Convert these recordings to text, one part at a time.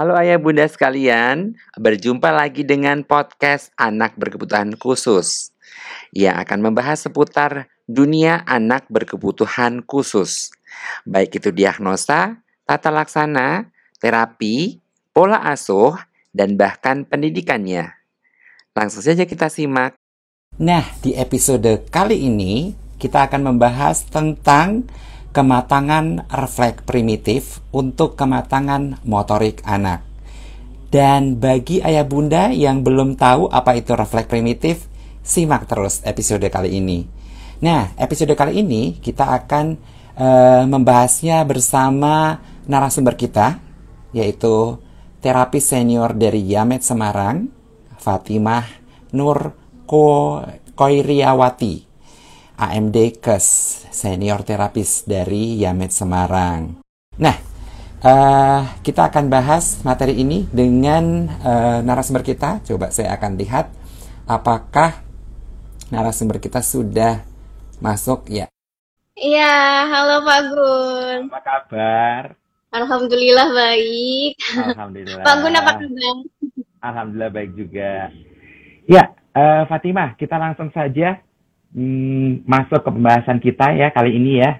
Halo ayah bunda sekalian, berjumpa lagi dengan podcast anak berkebutuhan khusus yang akan membahas seputar dunia anak berkebutuhan khusus. Baik itu diagnosa, tata laksana, terapi, pola asuh, dan bahkan pendidikannya. Langsung saja kita simak. Nah, di episode kali ini kita akan membahas tentang kematangan refleks primitif untuk kematangan motorik anak. Dan bagi ayah bunda yang belum tahu apa itu refleks primitif, simak terus episode kali ini. Nah, episode kali ini kita akan uh, membahasnya bersama narasumber kita, yaitu terapis senior dari Yamet Semarang, Fatimah Nur Ko. AMD Kes, senior terapis dari Yamet Semarang. Nah, uh, kita akan bahas materi ini dengan uh, narasumber kita. Coba saya akan lihat apakah narasumber kita sudah masuk ya. Iya, halo Pak Gun. Apa kabar? Alhamdulillah baik. Alhamdulillah. Pak Gun apa kabar? Alhamdulillah baik juga. Ya, uh, Fatimah, kita langsung saja hmm, masuk ke pembahasan kita ya kali ini ya.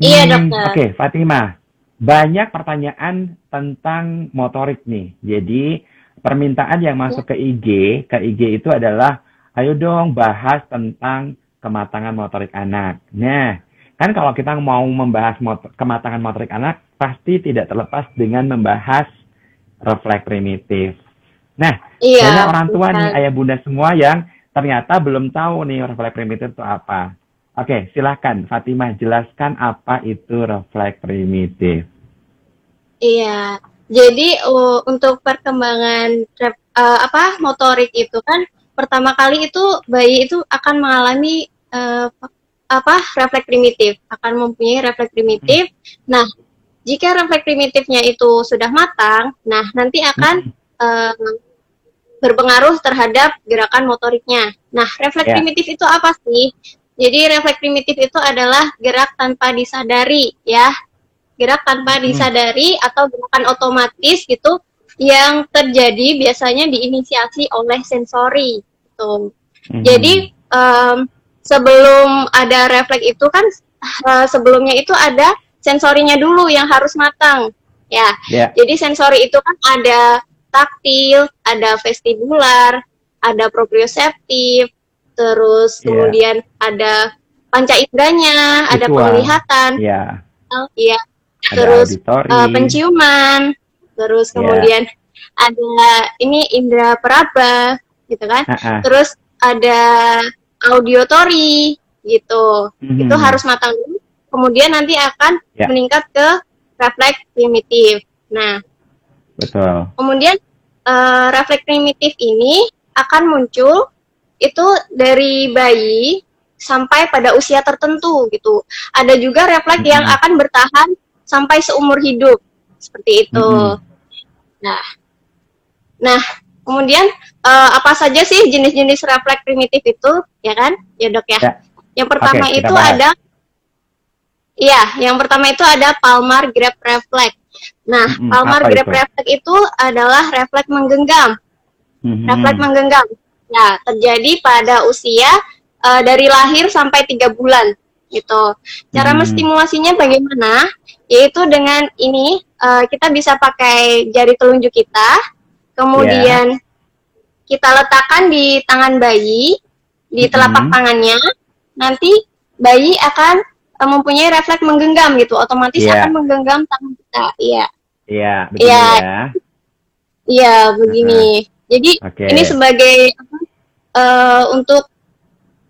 Iya hmm, dokter. Oke, okay, Fatimah. Banyak pertanyaan tentang motorik nih. Jadi permintaan yang masuk ke IG, ke IG itu adalah, ayo dong bahas tentang kematangan motorik anak. Nah, kan kalau kita mau membahas motor, kematangan motorik anak, pasti tidak terlepas dengan membahas refleks primitif. Nah, iya, banyak orang tua nih, ayah bunda semua yang ternyata belum tahu nih refleks primitif itu apa. Oke, silahkan Fatimah jelaskan apa itu refleks primitif. Iya, jadi uh, untuk perkembangan uh, apa motorik itu kan pertama kali itu bayi itu akan mengalami uh, apa refleks primitif, akan mempunyai refleks primitif. Hmm. Nah, jika refleks primitifnya itu sudah matang, nah nanti akan hmm. uh, berpengaruh terhadap gerakan motoriknya. Nah, refleks yeah. primitif itu apa sih? Jadi refleks primitif itu adalah gerak tanpa disadari ya. Gerak tanpa hmm. disadari atau gerakan otomatis gitu yang terjadi biasanya diinisiasi oleh sensori gitu. Hmm. Jadi um, sebelum ada refleks itu kan uh, sebelumnya itu ada sensorinya dulu yang harus matang ya. Yeah. Jadi sensori itu kan ada taktil, ada vestibular, ada proprioseptif, terus yeah. kemudian ada panca inderanya, ada penglihatan, yeah. oh, iya, terus uh, penciuman, terus iya. kemudian yeah. ada ini indera peraba, gitu kan, uh -uh. terus ada audiotori, gitu, mm-hmm. itu harus matang dulu, kemudian nanti akan yeah. meningkat ke refleks primitif. Nah, Betul. Kemudian uh, refleks primitif ini akan muncul itu dari bayi sampai pada usia tertentu gitu. Ada juga refleks mm-hmm. yang akan bertahan sampai seumur hidup seperti itu. Mm-hmm. Nah, nah kemudian uh, apa saja sih jenis-jenis refleks primitif itu, ya kan, ya dok ya? ya. Yang pertama okay, itu ada, iya, yang pertama itu ada palmar grab reflex. Nah, hmm, palmar grab reflex itu adalah refleks menggenggam. Hmm. Refleks menggenggam. Nah, terjadi pada usia uh, dari lahir sampai tiga bulan gitu. Cara hmm. menstimulasinya bagaimana? Yaitu dengan ini uh, kita bisa pakai jari telunjuk kita, kemudian yeah. kita letakkan di tangan bayi, di telapak hmm. tangannya. Nanti bayi akan mempunyai refleks menggenggam gitu, otomatis yeah. akan menggenggam tangan kita. Iya. Iya, begini iya. ya. Iya, begini. Uh -huh. Jadi okay. ini sebagai uh, untuk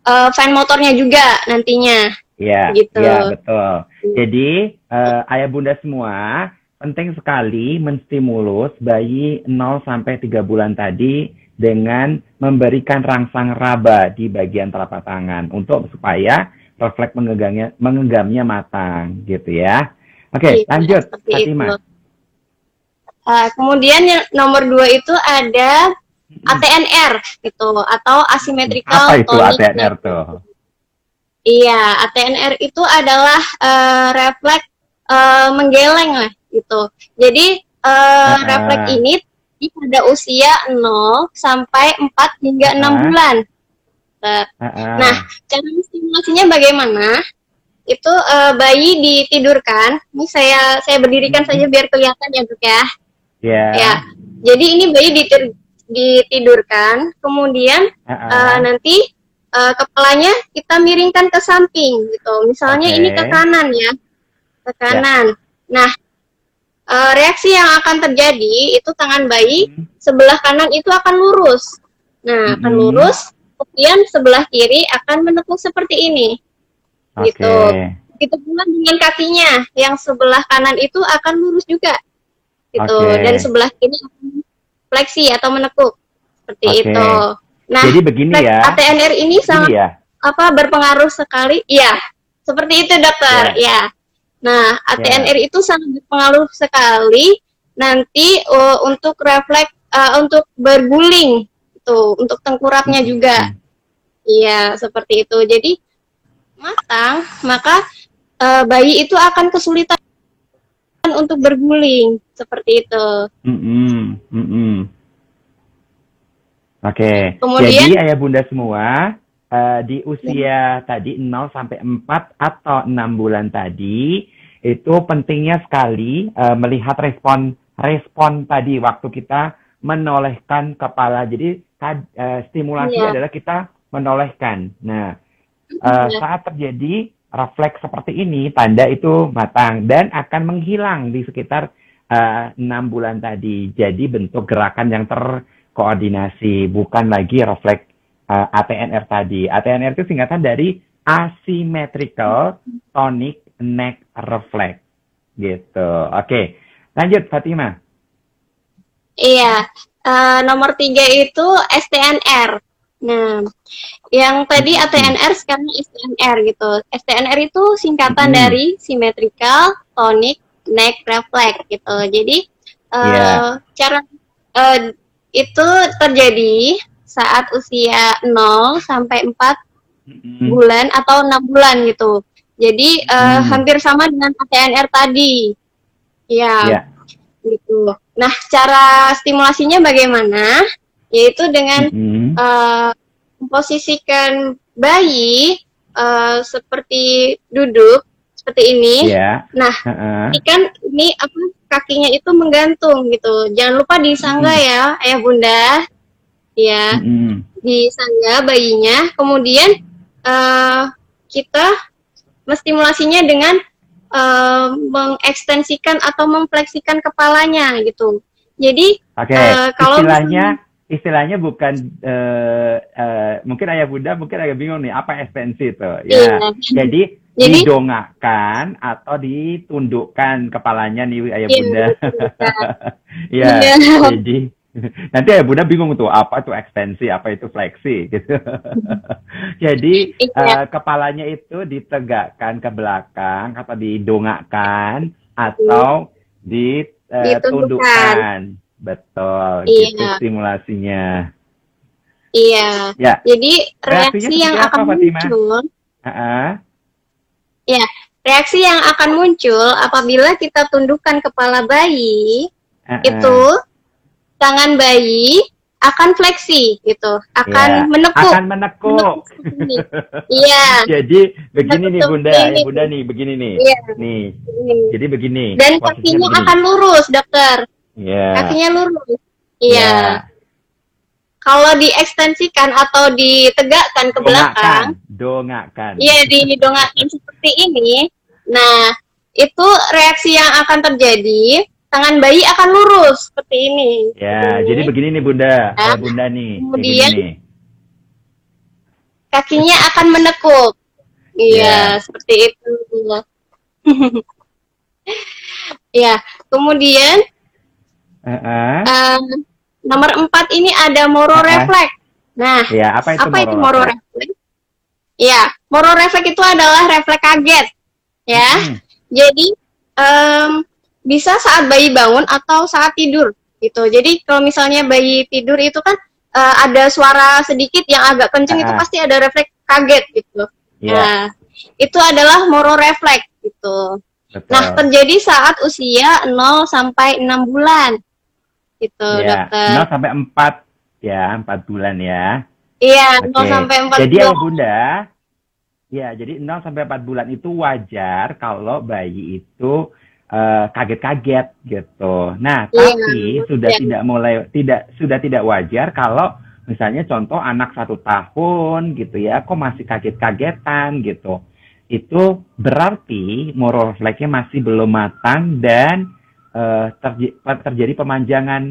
uh, fan motornya juga nantinya. Iya, gitu. Iya, betul. Jadi uh, ayah bunda semua penting sekali menstimulus bayi 0 sampai 3 bulan tadi dengan memberikan rangsang raba di bagian telapak tangan untuk supaya refleks menggenggamnya menggenggamnya matang gitu ya. Oke, okay, iya, lanjut Fatimah. Uh, kemudian yang nomor dua itu ada ATNR gitu atau asymmetrical Apa itu ATNR tuh? Iya, ATNR itu adalah uh, refleks uh, menggeleng lah gitu. Jadi uh, Ah. refleks ini pada usia 0 sampai 4 hingga 6 Ah. bulan. Dokter. Ah, Nah, cara stimulasinya bagaimana? Itu eh, bayi ditidurkan. Ini saya saya berdirikan Hmm. saja biar kelihatan ya, Dok ya. ya. Ya. Jadi ini bayi ditir- ditidurkan, kemudian ah. eh, nanti eh, kepalanya kita miringkan ke samping gitu. Misalnya Oke. ini ke kanan ya. Ke kanan. Nah, eh, reaksi yang akan terjadi itu tangan bayi Hmm. sebelah kanan itu akan lurus. Nah, akan Mhm. lurus, kemudian sebelah kiri akan menekuk seperti ini. Oke. gitu. Itu pula dengan kakinya, yang sebelah kanan itu akan lurus juga. Gitu. Oke. Dan sebelah kiri fleksi atau menekuk. Seperti Oke. itu. Nah, Jadi begini ya. ATNR ini sangat ya. apa berpengaruh sekali. Iya, seperti itu dokter. Ya. Nah, ATNR itu sangat berpengaruh sekali nanti uh, untuk refleks uh, untuk berguling itu untuk tengkurapnya juga. Iya, seperti itu. Jadi matang, maka uh, bayi itu akan kesulitan untuk berguling seperti itu. Mm-mm, mm-mm. Oke. Kemudian- Jadi ayah bunda semua eh, di usia tadi 0 sampai 4 atau 6 bulan tadi itu pentingnya sekali eh, melihat respon respon tadi waktu kita menolehkan kepala. Jadi kad- eh, stimulasi Iya. adalah kita menolehkan. Nah, eh, Iya. saat terjadi refleks seperti ini, tanda itu matang dan akan menghilang di sekitar eh, enam bulan tadi. Jadi bentuk gerakan yang terkoordinasi, bukan lagi refleks eh, ATNR tadi. ATNR itu singkatan dari asymmetrical tonic neck reflex. Gitu. Oke, lanjut Fatima. Iya, eh, nomor tiga itu STNR. Nah, yang tadi Hmm. ATNR sekarang STNR gitu. STNR itu singkatan Hmm. dari symmetrical tonic neck reflex gitu. Jadi eh, Iya. cara eh, itu terjadi saat usia 0 sampai 4 Mm-mm. bulan atau enam bulan gitu. Jadi eh, Hmm. hampir sama dengan ATNR tadi. Ya Ya. Gitu. Nah, cara stimulasinya bagaimana? Yaitu dengan eh, memposisikan bayi eh, seperti duduk seperti ini. Ya. Nah, Heeh. ini kan ini apa kakinya itu menggantung gitu. Jangan lupa disangga Hmm. ya, ayah bunda. Ya, Mm-mm. disangga bayinya. Kemudian eh, kita menstimulasinya dengan eh, mengekstensikan atau memfleksikan kepalanya gitu. Jadi Oke, Eh, kalau istilahnya istilahnya bukan eh, eh, mungkin ayah bunda mungkin agak bingung nih apa ekstensi itu. Ya, Iya. jadi, Jadi- didongakkan atau ditundukkan kepalanya nih ayah Iya, bunda. Iya. ya, jadi nanti ayah bunda bingung tuh apa itu ekstensi, apa itu fleksi gitu. jadi eh, kepalanya itu ditegakkan ke belakang atau didongakkan atau ditundukkan. Betul, Iya. gitu stimulasinya. iya. Ya. Jadi reaksi yang apa, akan Fatimah? muncul, Heeh. reaksi yang akan muncul apabila kita tundukkan kepala bayi, heeh. itu tangan bayi akan fleksi gitu, akan Ya, menekuk. akan menekuk. Iya. Jadi begini nih Menekuk Bunda, ini. ya Bunda nih, begini nih. Iya. Nih, ini. jadi begini. Dan kakinya begini. akan lurus, dokter. Iya. Kakinya lurus. Iya. Iya. Kalau diekstensikan atau ditegakkan ke belakang, Dongakkan. iya didongakkan seperti ini. Nah, itu reaksi yang akan terjadi, tangan bayi akan lurus seperti ini. Ya, Seperti jadi ini. begini nih Bunda, ya, Bunda nih. Kemudian- nih. kakinya akan menekuk. Iya, Ya. seperti itu. ya, kemudian Heeh. em, nomor empat ini ada moro Ah, ah. refleks. Nah, Ya, apa itu apa itu moro? moro refleks? Ya, moro refleks itu adalah refleks kaget. Ya, Hmm. jadi em, bisa saat bayi bangun atau saat tidur gitu. Jadi kalau misalnya bayi tidur itu kan eh, ada suara sedikit yang agak kenceng itu Ah. pasti ada refleks kaget gitu. Ya. Nah, itu adalah moro refleks gitu. Betul. Nah, terjadi saat usia 0 sampai 6 bulan. Gitu, ya, dokter. 0 sampai 4 ya, 4 bulan ya. Iya, Oke. 0 sampai 4 Jadi bulan. ayah bunda, ya jadi 0 sampai 4 bulan itu wajar kalau bayi itu eh, kaget-kaget gitu. Nah, Iya, tapi sudah wajar. tidak mulai tidak sudah tidak wajar kalau misalnya contoh anak satu tahun gitu ya, kok masih kaget-kagetan gitu. Itu berarti moral refleksnya masih belum matang dan eh, terj- terjadi pemanjangan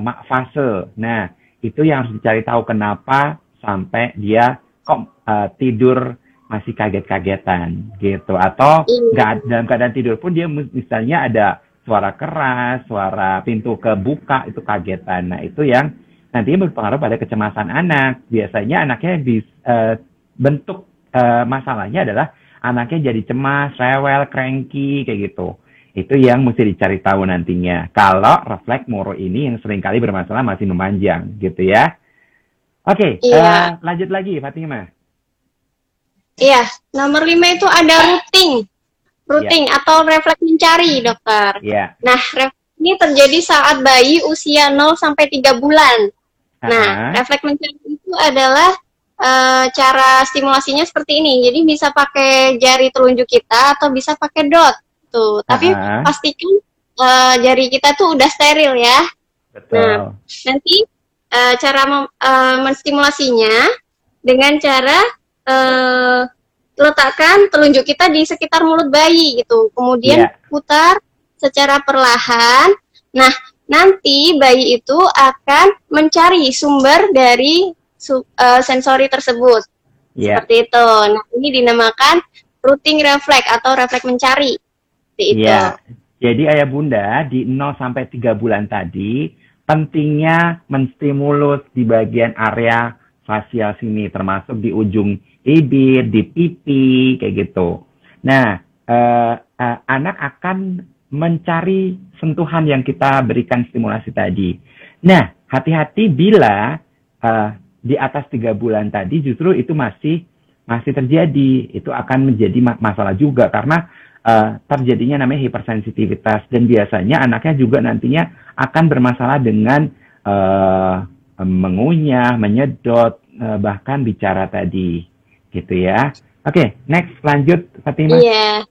ma- fase. Nah, itu yang harus dicari tahu kenapa sampai dia kok eh, tidur masih kaget-kagetan gitu atau Iya. nggak dalam keadaan tidur pun dia mis- misalnya ada suara keras, suara pintu kebuka itu kagetan. Nah itu yang nantinya berpengaruh pada kecemasan anak. Biasanya anaknya di eh, bentuk eh, masalahnya adalah anaknya jadi cemas, rewel, cranky kayak gitu. Itu yang mesti dicari tahu nantinya. Kalau refleks moro ini yang sering kali bermasalah masih memanjang gitu ya. Oke, Iya. eh, lanjut lagi Fatima. Iya, nomor 5 itu ada routing. Routing atau refleks mencari, dokter. Ya. Nah, refleks ini terjadi saat bayi usia 0 sampai 3 bulan. Nah, Ah, refleks mencari itu adalah eh, cara stimulasinya seperti ini. Jadi bisa pakai jari telunjuk kita atau bisa pakai dot. Tuh, tapi pastikan eh, jari kita tuh udah steril ya. betul. Nah, Nanti eh, cara mem- eh, menstimulasinya dengan cara eh, letakkan telunjuk kita di sekitar mulut bayi gitu. Kemudian Iya. putar secara perlahan. Nah, nanti bayi itu akan mencari sumber dari su- eh, sensori tersebut. Ya. Seperti itu. Nah, ini dinamakan routing refleks atau refleks mencari. Seperti itu. Iya. Jadi ayah bunda di 0 sampai 3 bulan tadi pentingnya menstimulus di bagian area fasial sini termasuk di ujung bibir, di pipi kayak gitu. Nah, eh, eh, anak akan mencari sentuhan yang kita berikan stimulasi tadi. Nah, hati-hati bila eh, di atas tiga bulan tadi justru itu masih masih terjadi. Itu akan menjadi ma- masalah juga karena eh, terjadinya namanya hipersensitivitas dan biasanya anaknya juga nantinya akan bermasalah dengan eh, mengunyah, menyedot, eh, bahkan bicara tadi, gitu ya. Oke, next lanjut Fatima. Iya.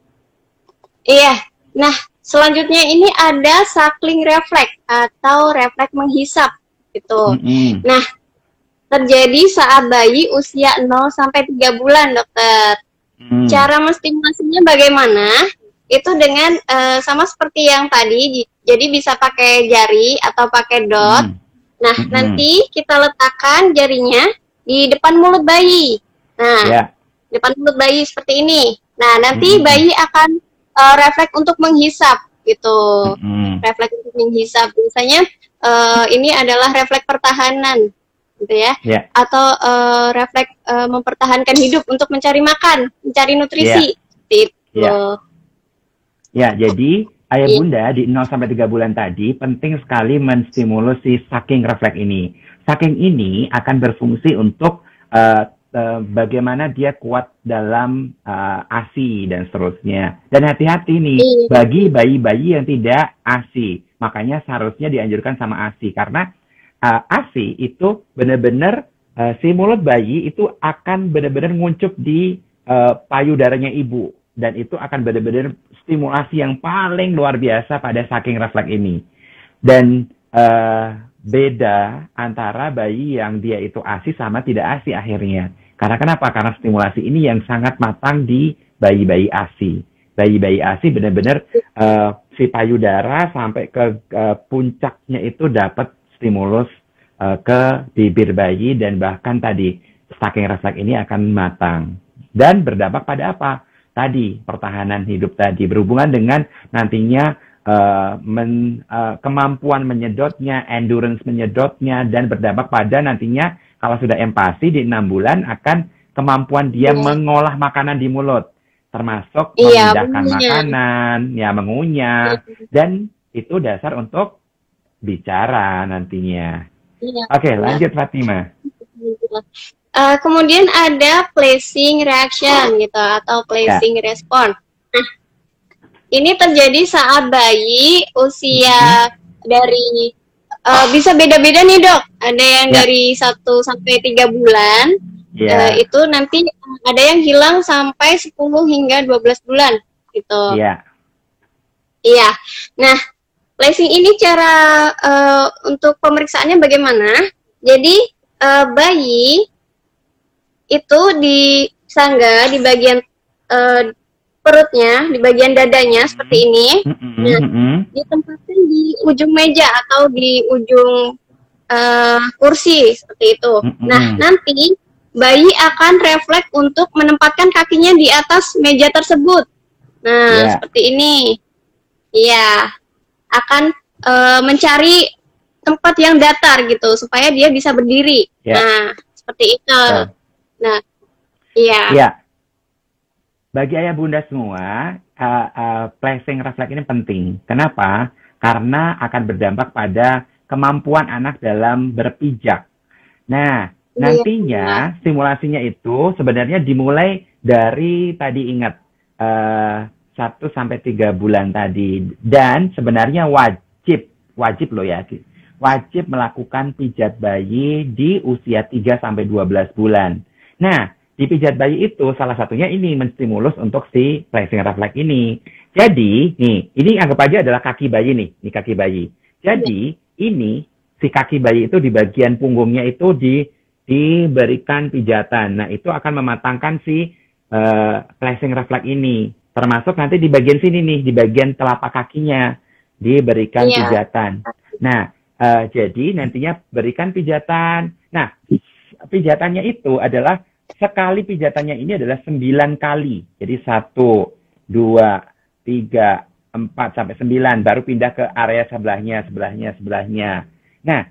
Iya. Nah, selanjutnya ini ada suckling refleks atau refleks menghisap gitu. Mm-mm. Terjadi saat bayi usia 0 sampai 3 bulan, Dokter. Mm. Cara menstimulasinya bagaimana? Itu dengan eh, sama seperti yang tadi, jadi bisa pakai jari atau pakai dot. Mm. Nah, Mm-mm. nanti kita letakkan jarinya di depan mulut bayi. Nah, Ya, depan mulut bayi seperti ini. Nah, nanti Mm-mm. bayi akan eh, refleks untuk menghisap gitu. Mm-mm. Refleks untuk menghisap. Biasanya eh, ini adalah refleks pertahanan gitu ya. Ya. Atau eh, refleks eh, mempertahankan hidup untuk mencari makan, mencari nutrisi. Seperti itu. Ya. Ya, jadi ayah Iya. bunda di 0 sampai 3 bulan tadi penting sekali menstimulus si sucking refleks ini. Sucking ini akan berfungsi untuk eh, eh, bagaimana dia kuat dalam eh, ASI dan seterusnya. Dan hati-hati nih Iya. bagi bayi-bayi yang tidak ASI. Makanya seharusnya dianjurkan sama ASI karena eh, ASI itu benar-benar eh, si mulut bayi itu akan benar-benar nguncup di eh, payudaranya ibu dan itu akan benar-benar stimulasi yang paling luar biasa pada saking refleks ini. Dan eh, beda antara bayi yang dia itu ASI sama tidak ASI akhirnya. Karena kenapa? Karena stimulasi ini yang sangat matang di bayi-bayi ASI. Bayi-bayi ASI benar-benar eh, si payudara sampai ke eh, puncaknya itu dapat stimulus eh, ke bibir bayi dan bahkan tadi saking refleks ini akan matang dan berdampak pada apa? Tadi pertahanan hidup tadi berhubungan dengan nantinya eh, men- eh, kemampuan menyedotnya, endurance menyedotnya dan berdampak pada nantinya kalau sudah empati di enam bulan akan kemampuan dia Iya. mengolah makanan di mulut termasuk Iya, memindahkan mengunyah. makanan, ya mengunyah dan itu dasar untuk bicara nantinya. Iya. Oke, lanjut Fatima. Eh, kemudian ada placing reaction gitu atau placing Ya. response. Nah, ini terjadi saat bayi usia dari uh, bisa beda-beda nih dok. Ada yang Ya. dari 1 sampai 3 bulan. Iya. Eh, itu nanti ada yang hilang sampai 10 hingga 12 bulan gitu. Iya. Iya. Nah, placing ini cara eh, untuk pemeriksaannya bagaimana? Jadi eh, bayi itu di sangga di bagian eh, perutnya, di bagian dadanya seperti ini, Mm-mm, Nah. mm-mm. ditempatkan di ujung meja atau di ujung eh, kursi seperti itu. Mm-mm. Nah, nanti bayi akan refleks untuk menempatkan kakinya di atas meja tersebut. Nah, Iya. seperti ini. Iya, akan eh, mencari tempat yang datar gitu supaya dia bisa berdiri. Iya. Nah, seperti itu. Betul. Nah, iya. Iya. Bagi ayah bunda semua, uh, uh, placing refleks ini penting. Kenapa? Karena akan berdampak pada kemampuan anak dalam berpijak. Nah, Iya. nantinya stimulasinya itu sebenarnya dimulai dari tadi ingat uh, 1 sampai 3 bulan tadi dan sebenarnya wajib wajib loh ya wajib melakukan pijat bayi di usia 3 sampai 12 bulan. Nah, di pijat bayi itu salah satunya ini menstimulus untuk si placing reflex ini. Jadi, nih, ini anggap aja adalah kaki bayi nih, ini kaki bayi. Jadi, ini si kaki bayi itu di bagian punggungnya itu di diberikan pijatan. Nah, itu akan mematangkan si eh, placing reflex ini. Termasuk nanti di bagian sini nih, di bagian telapak kakinya diberikan Iya. pijatan. Nah, eh, jadi nantinya berikan pijatan. Nah, pijatannya itu adalah sekali pijatannya ini adalah sembilan kali. Jadi satu, dua, tiga, empat sampai sembilan. Baru pindah ke area sebelahnya, sebelahnya, sebelahnya. Nah,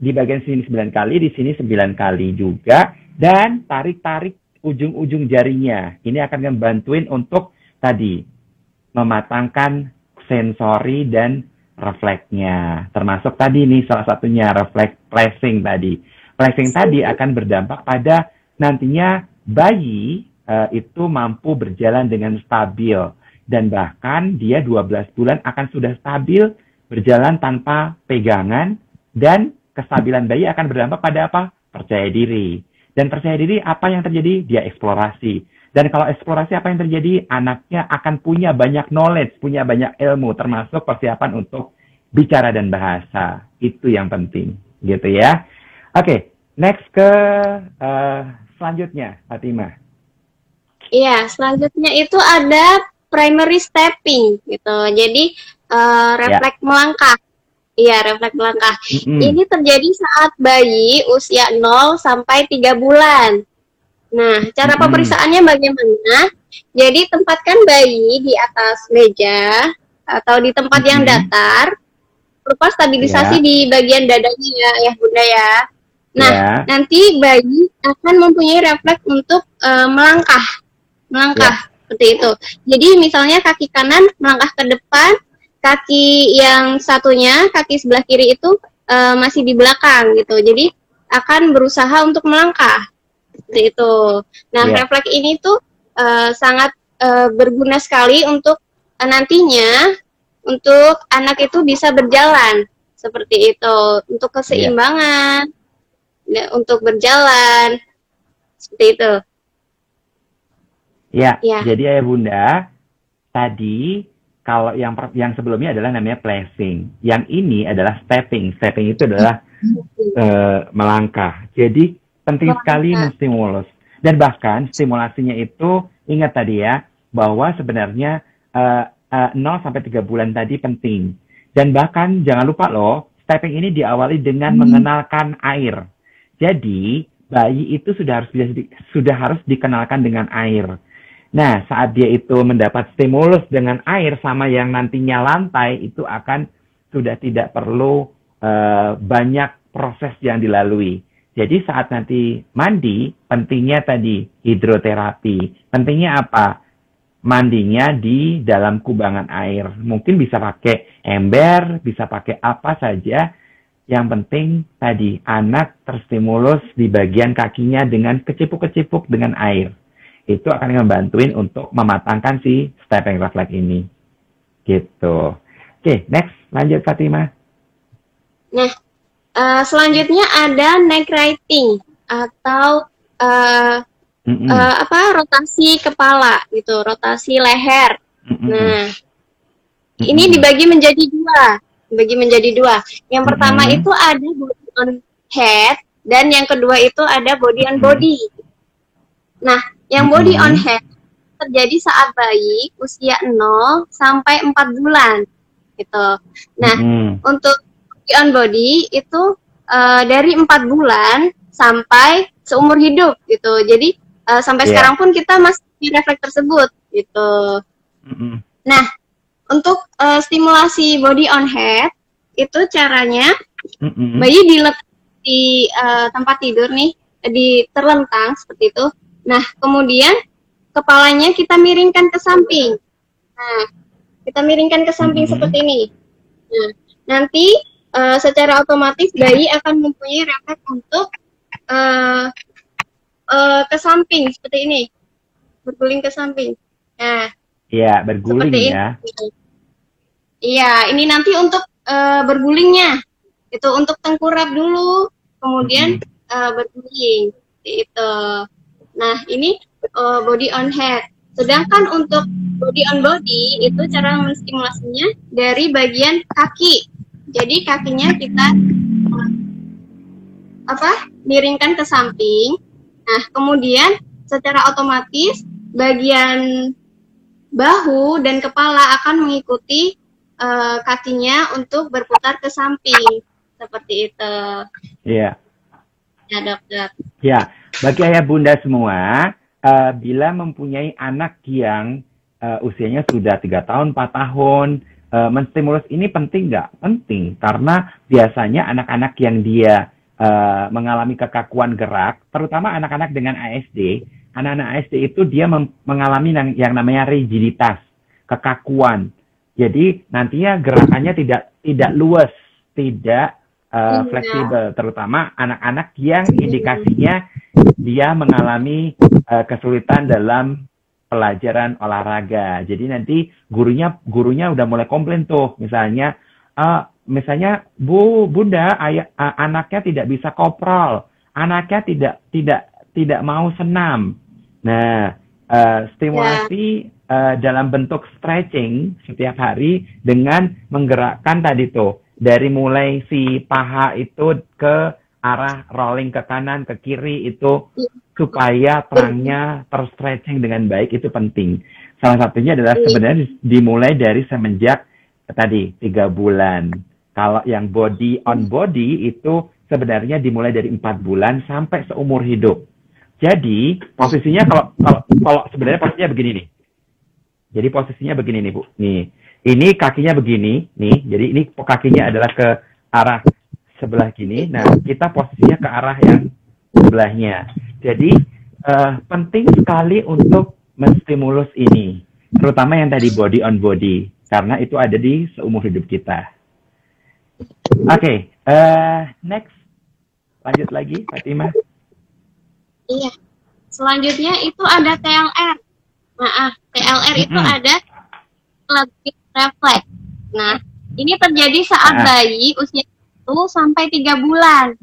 di bagian sini sembilan kali, di sini sembilan kali juga. Dan tarik-tarik ujung-ujung jarinya. Ini akan membantuin untuk tadi mematangkan sensori dan refleksnya. Termasuk tadi nih salah satunya refleks placing tadi. Placing tadi akan berdampak pada nantinya bayi eh, itu mampu berjalan dengan stabil dan bahkan dia 12 bulan akan sudah stabil berjalan tanpa pegangan dan kestabilan bayi akan berdampak pada apa? Percaya diri. Dan percaya diri apa yang terjadi? Dia eksplorasi. Dan kalau eksplorasi apa yang terjadi? Anaknya akan punya banyak knowledge, punya banyak ilmu, termasuk persiapan untuk bicara dan bahasa. Itu yang penting, gitu ya. Oke, next ke eh, selanjutnya, Fatima. Iya, selanjutnya itu ada primary stepping gitu. Jadi eh, refleks melangkah. Iya, refleks melangkah. Mm-mm. Ini terjadi saat bayi usia 0 sampai 3 bulan. Nah, cara Mm-mm. pemeriksaannya bagaimana? Jadi tempatkan bayi di atas meja atau di tempat yang Mm-mm. datar berupa stabilisasi Ya. di bagian dadanya ya, ya Bunda ya. Nah, Ya. nanti bayi akan mempunyai refleks untuk eh, melangkah, melangkah seperti itu. Jadi misalnya kaki kanan melangkah ke depan, kaki yang satunya, kaki sebelah kiri itu eh, masih di belakang gitu. Jadi akan berusaha untuk melangkah seperti itu. Nah, Ya. refleks ini tuh eh, sangat eh, berguna sekali untuk eh, nantinya untuk anak itu bisa berjalan seperti itu, untuk keseimbangan, ya, untuk berjalan seperti itu. Ya, Ya. jadi ayah bunda, tadi kalau yang yang sebelumnya adalah namanya placing. Yang ini adalah stepping. Stepping itu adalah eh, melangkah. Jadi penting Melangkah. sekali menstimulus. Dan bahkan stimulasinya itu ingat tadi ya bahwa sebenarnya eh, eh, 0 sampai 3 bulan tadi penting. Dan bahkan jangan lupa loh, stepping ini diawali dengan mengenalkan air. Jadi bayi itu sudah harus sudah harus dikenalkan dengan air. Nah, saat dia itu mendapat stimulus dengan air sama yang nantinya lantai itu akan sudah tidak perlu eh, banyak proses yang dilalui. Jadi saat nanti mandi, pentingnya tadi hidroterapi. Pentingnya apa? Mandinya di dalam kubangan air. Mungkin bisa pakai ember, bisa pakai apa saja. Yang penting tadi anak terstimulus di bagian kakinya dengan kecipuk-kecipuk dengan air. Itu akan membantuin untuk mematangkan si stepping reflex ini. Gitu. Oke, next lanjut Fatima. Nah, uh, selanjutnya ada neck writing atau uh, mm -mm. Uh, apa rotasi kepala gitu, rotasi leher. Mm -mm. Nah, mm -mm. ini dibagi menjadi dua, dibagi menjadi dua. Yang pertama mm -mm. itu ada body on head dan yang kedua itu ada body on body. Nah, yang body on head terjadi saat bayi usia 0 sampai 4 bulan gitu. Nah, hmm. untuk body on body itu uh, dari 4 bulan sampai seumur hidup gitu. Jadi uh, sampai yeah. sekarang pun kita masih di refleks tersebut gitu. Hmm. Nah, untuk uh, stimulasi body on head itu caranya hmm. bayi diletak di uh, tempat tidur nih, di terlentang seperti itu. Nah, kemudian kepalanya kita miringkan ke samping. Nah, kita miringkan ke samping mm -hmm. seperti ini. Nah, nanti uh, secara otomatis bayi akan mempunyai refleks untuk uh, uh, ke samping seperti ini, berguling ke samping. Nah, iya berguling ya. Iya, ini nanti untuk uh, bergulingnya itu untuk tengkurap dulu, kemudian mm -hmm. uh, berguling itu. Nah, ini uh, body on head. Sedangkan untuk body on body itu cara menstimulasinya dari bagian kaki. Jadi kakinya kita apa? miringkan ke samping. Nah, kemudian secara otomatis bagian bahu dan kepala akan mengikuti uh, kakinya untuk berputar ke samping seperti itu. Iya. Ya, dokter. Ya, bagi ayah bunda semua, uh, bila mempunyai anak yang uh, usianya sudah tiga tahun, 4 tahun, uh, menstimulus ini penting nggak? Penting, karena biasanya anak-anak yang dia uh, mengalami kekakuan gerak, terutama anak-anak dengan ASD, anak-anak ASD itu dia mengalami yang, yang namanya rigiditas, kekakuan. Jadi nantinya gerakannya tidak tidak luas, tidak uh, fleksibel, terutama anak-anak yang indikasinya dia mengalami uh, kesulitan dalam pelajaran olahraga. Jadi nanti gurunya gurunya udah mulai komplain tuh, misalnya uh, misalnya Bu Bunda ayah uh, anaknya tidak bisa koprol, anaknya tidak tidak tidak mau senam. Nah, uh, stimulasi yeah. Uh, dalam bentuk stretching setiap hari dengan menggerakkan tadi tuh dari mulai si paha itu ke arah rolling ke kanan ke kiri itu supaya terangnya terstretching dengan baik itu penting. Salah satunya adalah iya. sebenarnya dimulai dari semenjak tadi tiga bulan. Kalau yang body on body itu sebenarnya dimulai dari empat bulan sampai seumur hidup. Jadi posisinya kalau kalau kalau sebenarnya posisinya begini nih. Jadi posisinya begini nih bu. Nih ini kakinya begini nih. Jadi ini kakinya adalah ke arah sebelah kini. Nah, kita posisinya ke arah yang sebelahnya. Jadi, uh, penting sekali untuk menstimulus ini, terutama yang tadi body on body, karena itu ada di seumur hidup kita. Oke, okay, uh, eh, next. Lanjut lagi, Fatima. Iya. Selanjutnya itu ada TLR. Nah, TLR itu mm -hmm. ada lebih refleks. Nah, ini terjadi saat nah. bayi usia sampai tiga bulan.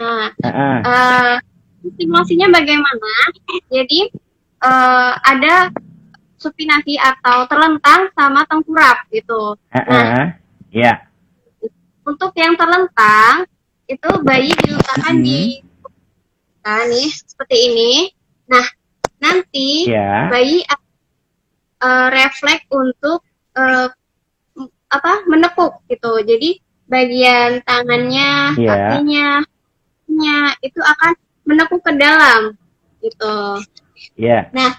Nah, uh-uh. uh, stimulasinya bagaimana? Jadi uh, ada supinasi atau terlentang sama tengkurap gitu. Uh-uh. Nah, yeah. Untuk yang terlentang itu bayi diletakkan hmm. di nah nih seperti ini. Nah, nanti yeah. bayi uh, refleks untuk uh, apa menekuk gitu. Jadi bagian tangannya, yeah. kakinya, kakinya itu akan menekuk ke dalam gitu. Yeah. Nah,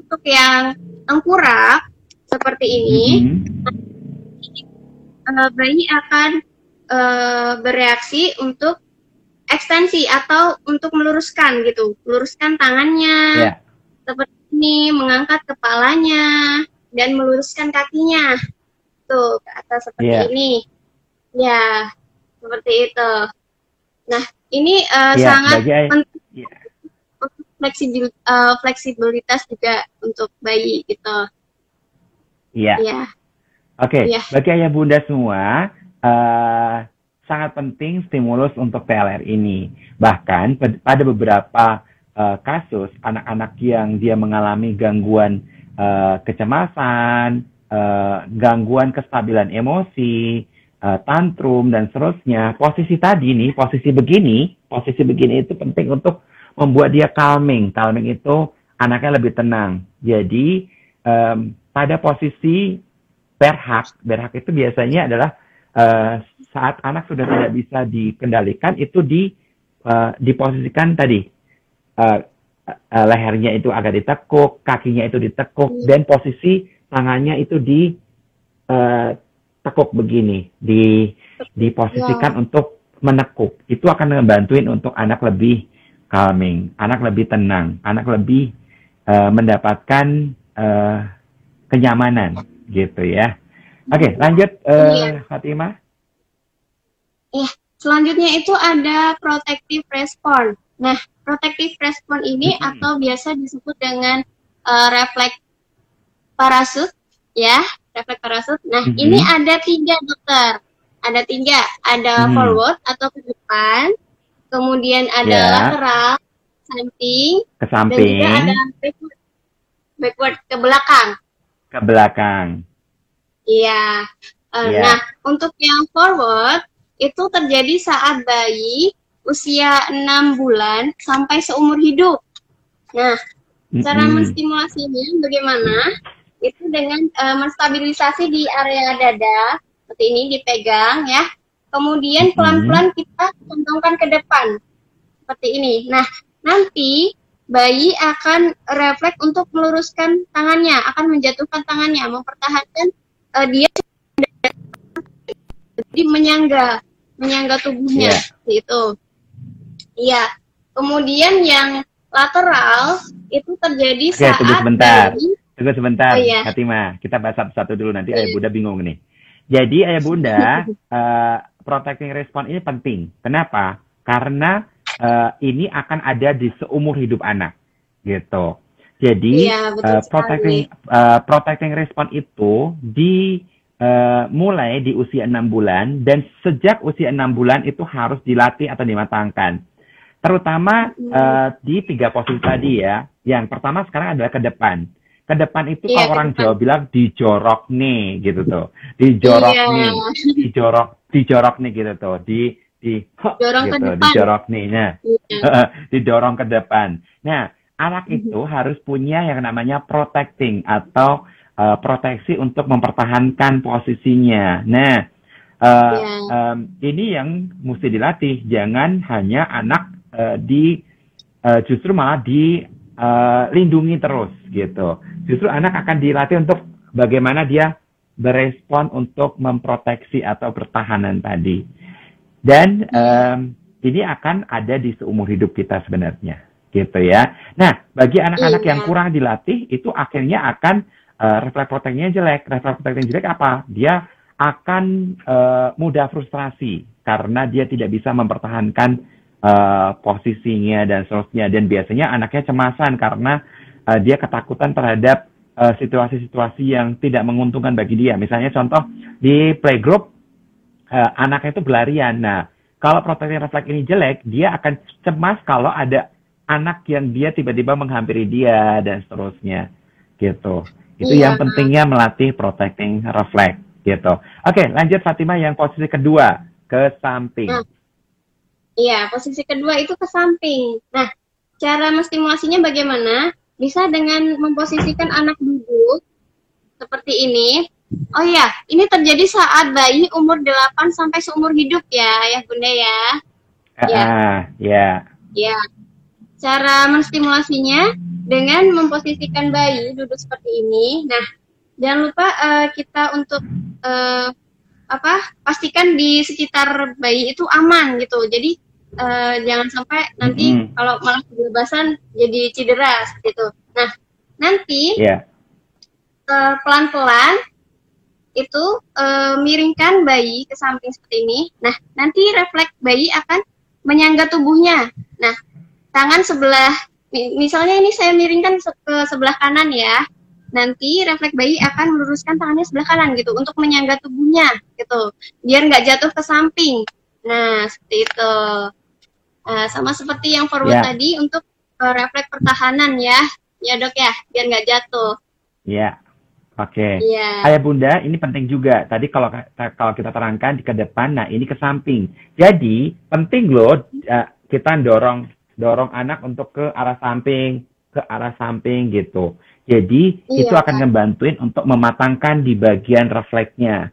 untuk yang tengkurap seperti ini, mm-hmm. uh, bayi akan uh, bereaksi untuk ekstensi atau untuk meluruskan gitu, meluruskan tangannya yeah. seperti ini, mengangkat kepalanya dan meluruskan kakinya tuh ke atas seperti yeah. ini. Ya, seperti itu. Nah, ini uh, ya, sangat penting untuk fleksibil, uh, fleksibilitas juga untuk bayi gitu. Iya. Iya. Oke, Iya. bagi ayah bunda semua, eh, sangat penting stimulus untuk TLR ini. Bahkan pad- pada beberapa eh, kasus anak-anak yang dia mengalami gangguan eh, kecemasan, eh, gangguan kestabilan emosi, eh, tantrum dan seterusnya, posisi tadi nih, posisi begini, posisi begini itu penting untuk membuat dia calming. Calming itu anaknya lebih tenang. Jadi em, pada posisi berhak, berhak itu biasanya adalah eh, saat anak sudah tidak bisa dikendalikan itu di eh, diposisikan tadi eh, eh, lehernya itu agak ditekuk, kakinya itu ditekuk Hmm. dan posisi tangannya itu di eh, tekuk begini, di diposisikan untuk menekuk. Itu akan ngebantuin untuk anak lebih calming, anak lebih tenang, anak lebih eh, mendapatkan eh, kenyamanan gitu ya. Oke, lanjut eh, Iya. Fatimah. Selanjutnya itu ada protective response. Nah, protective response ini Mhm. atau biasa disebut dengan eh, refleks parasut, ya, refleks parasut. Nah, Mhm. ini ada tiga dokter. Ada tiga, ada Hmm. forward atau ke depan, kemudian ada Ya. lateral, samping, Ke dan samping, juga ada backward, backward ke belakang. ke belakang. Iya. Eh, Iya. Nah, untuk yang forward itu terjadi saat bayi usia 6 bulan sampai seumur hidup. Nah, cara Mm-mm. menstimulasinya bagaimana? Itu dengan eh, menstabilisasi di area dada, seperti ini dipegang ya. Kemudian pelan-pelan kita centongkan ke depan. Seperti ini. Nah, nanti bayi akan refleks untuk meluruskan tangannya, akan menjatuhkan tangannya, mempertahankan eh, dia jadi menyangga, menyangga tubuhnya, Iya. seperti itu. Iya. Kemudian yang lateral itu terjadi Oke, saat tunggu sebentar. bayi Tunggu sebentar, Oh, iya. Fatimah. Kita bahas satu-satu dulu nanti Iya. ayah bunda bingung nih. Jadi ayah bunda, eh, protecting response ini penting. Kenapa? Karena eh, ini akan ada di seumur hidup anak, gitu. Jadi Iya, eh, sekali. protecting eh, protecting response itu di eh, mulai di usia enam bulan dan sejak usia enam bulan itu harus dilatih atau dimatangkan. Terutama eh, di tiga posisi tadi ya. Yang pertama sekarang adalah ke depan. Ke depan itu Iya, kalau ke orang depan. Jawa bilang dijorok nih gitu tuh. Dijorok Iya. nih, dijorok dijorok nih gitu tuh. Di di Dorong ke gitu, depan. dijorok nih. Nah, Iya. didorong ke depan. Nah, anak Mhm. itu harus punya yang namanya protecting atau uh, proteksi untuk mempertahankan posisinya. Nah, uh, Iya. um, ini yang mesti dilatih. Jangan hanya anak uh, di uh, justru malah dilindungi terus gitu. Justru anak akan dilatih untuk bagaimana dia berespon untuk memproteksi atau pertahanan tadi. Dan em, ini akan ada di seumur hidup kita sebenarnya, gitu ya. Nah, bagi anak-anak Iya. yang kurang dilatih, itu akhirnya akan eh, refleks proteknya jelek. Refleks jelek apa? Dia akan eh, mudah frustrasi karena dia tidak bisa mempertahankan eh, posisinya dan seterusnya. Dan biasanya anaknya cemasan karena eh, dia ketakutan terhadap eh, situasi-situasi yang tidak menguntungkan bagi dia. Misalnya contoh di playgroup eh, anaknya itu berlarian. Nah, kalau proteksi refleks ini jelek, dia akan cemas kalau ada anak yang dia tiba-tiba menghampiri dia dan seterusnya. Gitu. Itu Iya. yang pentingnya melatih protecting reflex gitu. Oke, lanjut Fatimah yang posisi kedua ke samping. Nah, Iya, posisi kedua itu ke samping. Nah, cara menstimulasinya bagaimana? Bisa dengan memposisikan anak duduk seperti ini. Oh iya, ini terjadi saat bayi umur 8 sampai seumur hidup ya, ya Bunda ya. Iya. Ah, ya. Ya. Cara menstimulasinya dengan memposisikan bayi duduk seperti ini. Nah, jangan lupa eh, kita untuk eh, apa? Pastikan di sekitar bayi itu aman gitu. Jadi eh, jangan sampai nanti Mm-mm. kalau malah kebebasan jadi cedera seperti itu. Nah, nanti Ya. eh, pelan-pelan itu eh, miringkan bayi ke samping seperti ini. Nah, nanti refleks bayi akan menyangga tubuhnya. Nah, tangan sebelah mi- misalnya ini saya miringkan ke sebelah kanan ya. nanti refleks bayi akan meluruskan tangannya sebelah kanan gitu untuk menyangga tubuhnya gitu biar nggak jatuh ke samping nah seperti itu uh, sama seperti yang forward yeah. tadi untuk uh, refleks pertahanan ya ya dok ya biar nggak jatuh ya yeah. Oke. Okay. Yeah. Ayah bunda, ini penting juga. Tadi kalau kalau kita terangkan di ke depan, nah ini ke samping. Jadi penting loh uh, kita dorong dorong anak untuk ke arah samping, ke arah samping gitu. Jadi yeah. itu akan ngebantuin untuk mematangkan di bagian refleksnya.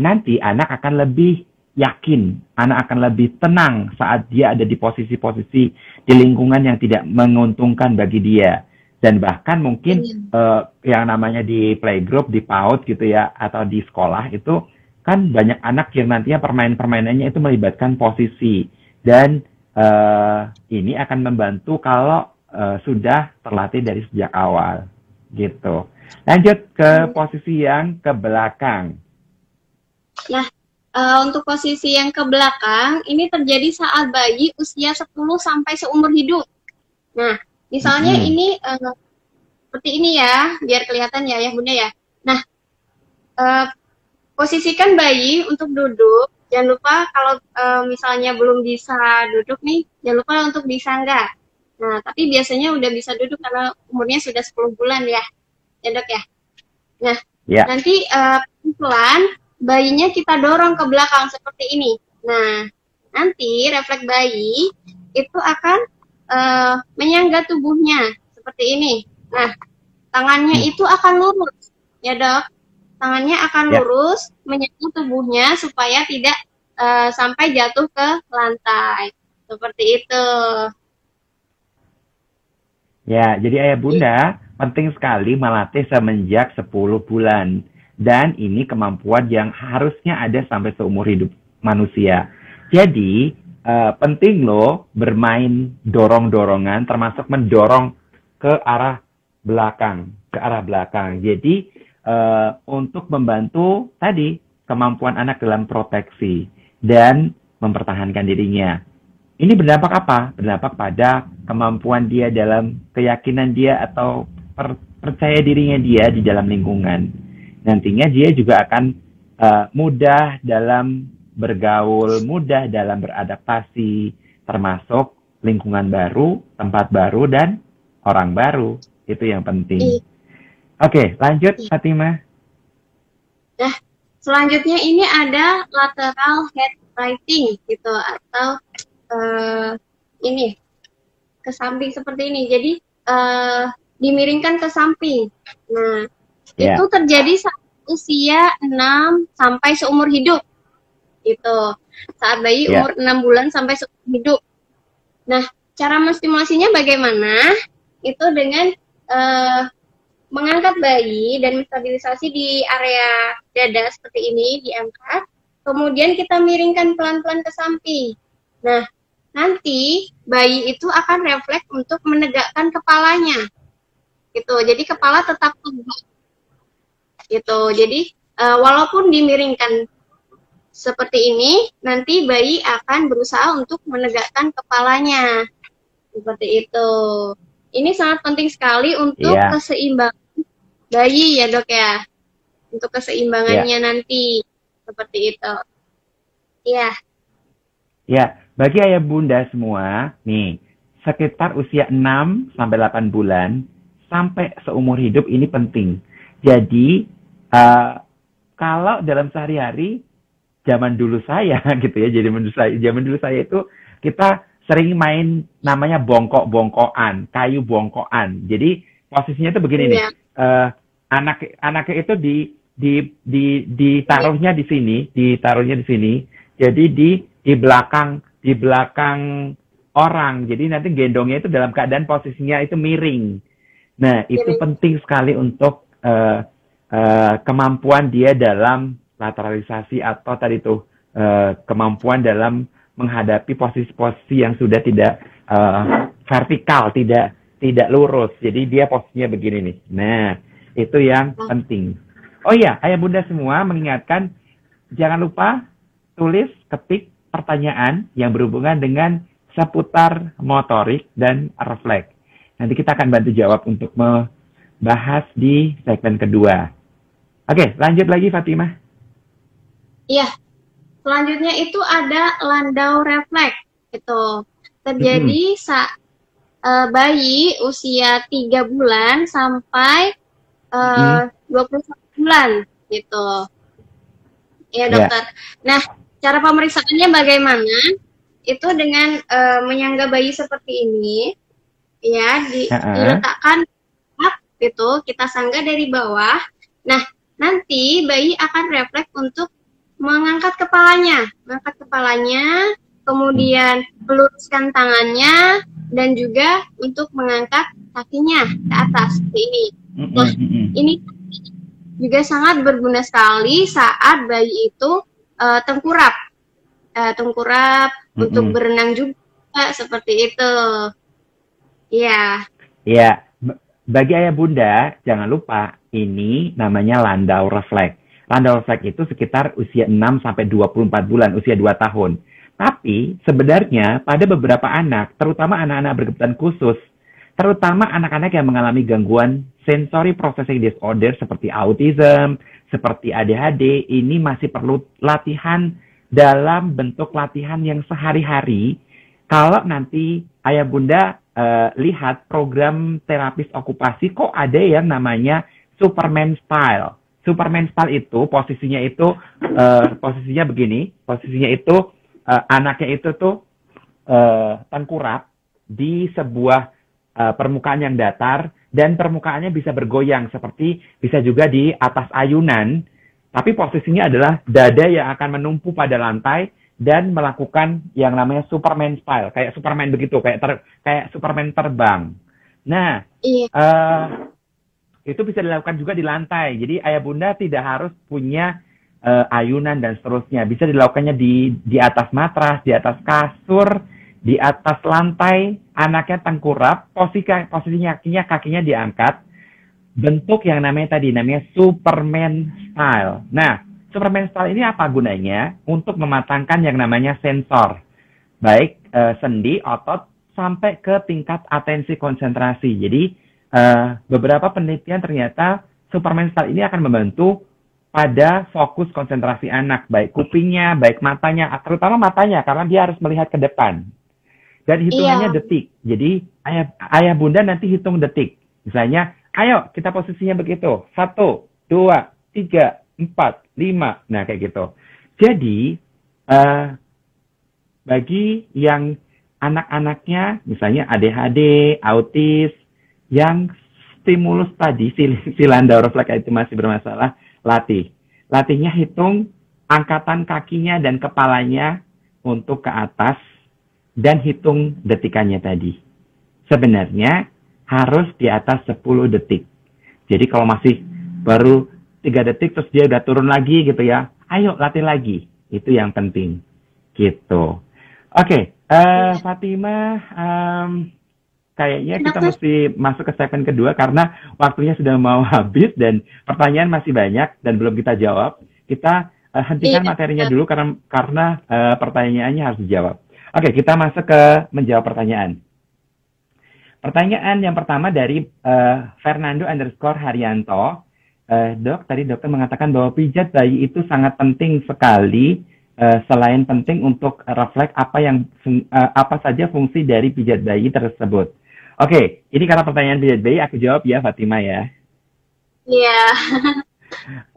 Nanti anak akan lebih yakin, anak akan lebih tenang saat dia ada di posisi-posisi di lingkungan yang tidak menguntungkan bagi dia dan bahkan mungkin uh, yang namanya di playgroup di PAUD gitu ya atau di sekolah itu kan banyak anak yang nantinya permain-permainannya itu melibatkan posisi dan uh, ini akan membantu kalau uh, sudah terlatih dari sejak awal gitu. Lanjut ke hmm. posisi yang ke belakang. Nah, uh, untuk posisi yang ke belakang ini terjadi saat bayi usia 10 sampai seumur hidup. Nah, Misalnya hmm. ini uh, seperti ini ya, biar kelihatan ya ya bunda ya. Nah, uh, posisikan bayi untuk duduk. Jangan lupa kalau uh, misalnya belum bisa duduk nih, jangan lupa untuk disangga. Nah, tapi biasanya udah bisa duduk karena umurnya sudah 10 bulan ya, ya dok ya. Nah, ya. nanti uh, pelan bayinya kita dorong ke belakang seperti ini. Nah, nanti refleks bayi itu akan uh, menyangga tubuhnya seperti ini. Nah, tangannya hmm. itu akan lurus, ya dok. Tangannya akan ya. lurus menyangga tubuhnya supaya tidak uh, sampai jatuh ke lantai. Seperti itu. Ya, jadi ayah bunda penting sekali melatih semenjak 10 bulan. Dan ini kemampuan yang harusnya ada sampai seumur hidup manusia. Jadi, uh, penting loh bermain dorong-dorongan termasuk mendorong ke arah belakang, ke arah belakang. Jadi uh, untuk membantu tadi kemampuan anak dalam proteksi dan mempertahankan dirinya. Ini berdampak apa? Berdampak pada kemampuan dia dalam keyakinan dia atau per, percaya dirinya dia di dalam lingkungan. Nantinya dia juga akan uh, mudah dalam bergaul, mudah dalam beradaptasi, termasuk lingkungan baru, tempat baru, dan orang baru. Itu yang penting. Oke, lanjut. Fatimah. Nah, selanjutnya ini ada lateral head writing gitu atau uh, ini ke samping seperti ini. Jadi uh, dimiringkan ke samping. Nah, yeah. itu terjadi saat usia 6 sampai seumur hidup itu saat bayi yeah. umur enam bulan sampai hidup. Nah, cara menstimulasinya bagaimana? Itu dengan uh, mengangkat bayi dan menstabilisasi di area dada seperti ini diangkat, kemudian kita miringkan pelan-pelan ke samping. Nah, nanti bayi itu akan refleks untuk menegakkan kepalanya. Gitu. Jadi kepala tetap tegak. Gitu. Jadi uh, walaupun dimiringkan seperti ini, nanti bayi akan berusaha untuk menegakkan kepalanya. Seperti itu. Ini sangat penting sekali untuk yeah. keseimbangan bayi ya dok ya. Untuk keseimbangannya yeah. nanti. Seperti itu. Iya. Ya, bagi ayah bunda semua, nih, sekitar usia 6 sampai 8 bulan sampai seumur hidup ini penting. Jadi, uh, kalau dalam sehari-hari zaman dulu saya gitu ya. Jadi dulu saya, zaman dulu saya itu kita sering main namanya bongkok-bongkokan, kayu bongkokan. Jadi posisinya itu begini yeah. nih. Uh, anak anaknya itu di di di ditaruhnya di sini, ditaruhnya di sini. Jadi di di belakang di belakang orang. Jadi nanti gendongnya itu dalam keadaan posisinya itu miring. Nah, itu penting sekali untuk uh, uh, kemampuan dia dalam lateralisasi atau tadi itu uh, kemampuan dalam menghadapi posisi-posisi yang sudah tidak uh, vertikal, tidak tidak lurus. Jadi dia posisinya begini nih. Nah, itu yang oh. penting. Oh iya, ayah bunda semua mengingatkan jangan lupa tulis ketik pertanyaan yang berhubungan dengan seputar motorik dan refleks. Nanti kita akan bantu jawab untuk me, bahas di segmen kedua. Oke, lanjut lagi Fatimah. Iya. Selanjutnya itu ada landau refleks. Itu terjadi saat eh, bayi usia 3 bulan sampai eh, 21 bulan gitu. Ya. Iya, dokter. Nah, cara pemeriksaannya bagaimana? Itu dengan eh, menyangga bayi seperti ini ya, di, Ha-ha. diletakkan up gitu, kita sangga dari bawah. Nah, nanti bayi akan refleks untuk mengangkat kepalanya, mengangkat kepalanya, kemudian meluruskan tangannya dan juga untuk mengangkat kakinya ke atas seperti ini. Nah. Ini juga sangat berguna sekali saat bayi itu eh, tengkurap, Eh, tengkurap untuk Mm-mm. berenang juga seperti itu. Iya, Ya, b- bagi ayah bunda, jangan lupa ini namanya landau refleks. Landau refleks itu sekitar usia 6 sampai 24 bulan, usia 2 tahun. Tapi sebenarnya pada beberapa anak, terutama anak-anak berkebutuhan khusus, terutama anak-anak yang mengalami gangguan sensory processing disorder seperti autism, seperti ADHD, ini masih perlu latihan dalam bentuk latihan yang sehari-hari kalau nanti ayah bunda eh, lihat program terapis okupasi kok ada yang namanya Superman style. Superman style itu posisinya itu eh, posisinya begini, posisinya itu eh, anaknya itu tuh eh, tengkurap di sebuah eh, permukaan yang datar dan permukaannya bisa bergoyang seperti bisa juga di atas ayunan, tapi posisinya adalah dada yang akan menumpu pada lantai dan melakukan yang namanya Superman style, kayak Superman begitu, kayak ter- kayak Superman terbang. Nah, iya, eh itu bisa dilakukan juga di lantai. Jadi ayah bunda tidak harus punya eh, ayunan dan seterusnya. Bisa dilakukannya di di atas matras, di atas kasur, di atas lantai. Anaknya tengkurap, posisi posisinya kakinya kakinya diangkat. Bentuk yang namanya tadi namanya Superman style. Nah, Superman style ini apa gunanya? Untuk mematangkan yang namanya sensor. Baik eh, sendi, otot, sampai ke tingkat atensi konsentrasi. Jadi eh, beberapa penelitian ternyata Superman style ini akan membantu pada fokus konsentrasi anak, baik kupingnya, baik matanya, terutama matanya karena dia harus melihat ke depan. Dan hitungannya Iya. detik. Jadi ayah, ayah bunda nanti hitung detik. Misalnya, ayo kita posisinya begitu. Satu, dua, tiga, empat, lima. Nah kayak gitu. Jadi eh, bagi yang anak-anaknya misalnya ADHD, autis, yang stimulus tadi si, si landau refleks itu masih bermasalah, latih. Latihnya hitung angkatan kakinya dan kepalanya untuk ke atas dan hitung detikannya tadi. Sebenarnya harus di atas 10 detik. Jadi kalau masih baru 3 detik terus dia udah turun lagi gitu ya, ayo latih lagi. Itu yang penting. Gitu. Oke, eh Fatima, em, kayaknya kita Dokter. mesti masuk ke segmen kedua karena waktunya sudah mau habis dan pertanyaan masih banyak dan belum kita jawab. Kita eh, hentikan Iya, materinya betul. dulu karena karena eh, pertanyaannya harus dijawab. Oke, kita masuk ke menjawab pertanyaan. Pertanyaan yang pertama dari eh, Fernando underscore Haryanto. Eh, dok, tadi dokter mengatakan bahwa pijat bayi itu sangat penting sekali. eh, selain penting untuk refleks apa yang eh, apa saja fungsi dari pijat bayi tersebut. Oke, ini karena pertanyaan pijat bayi aku jawab ya Fatima ya. iya,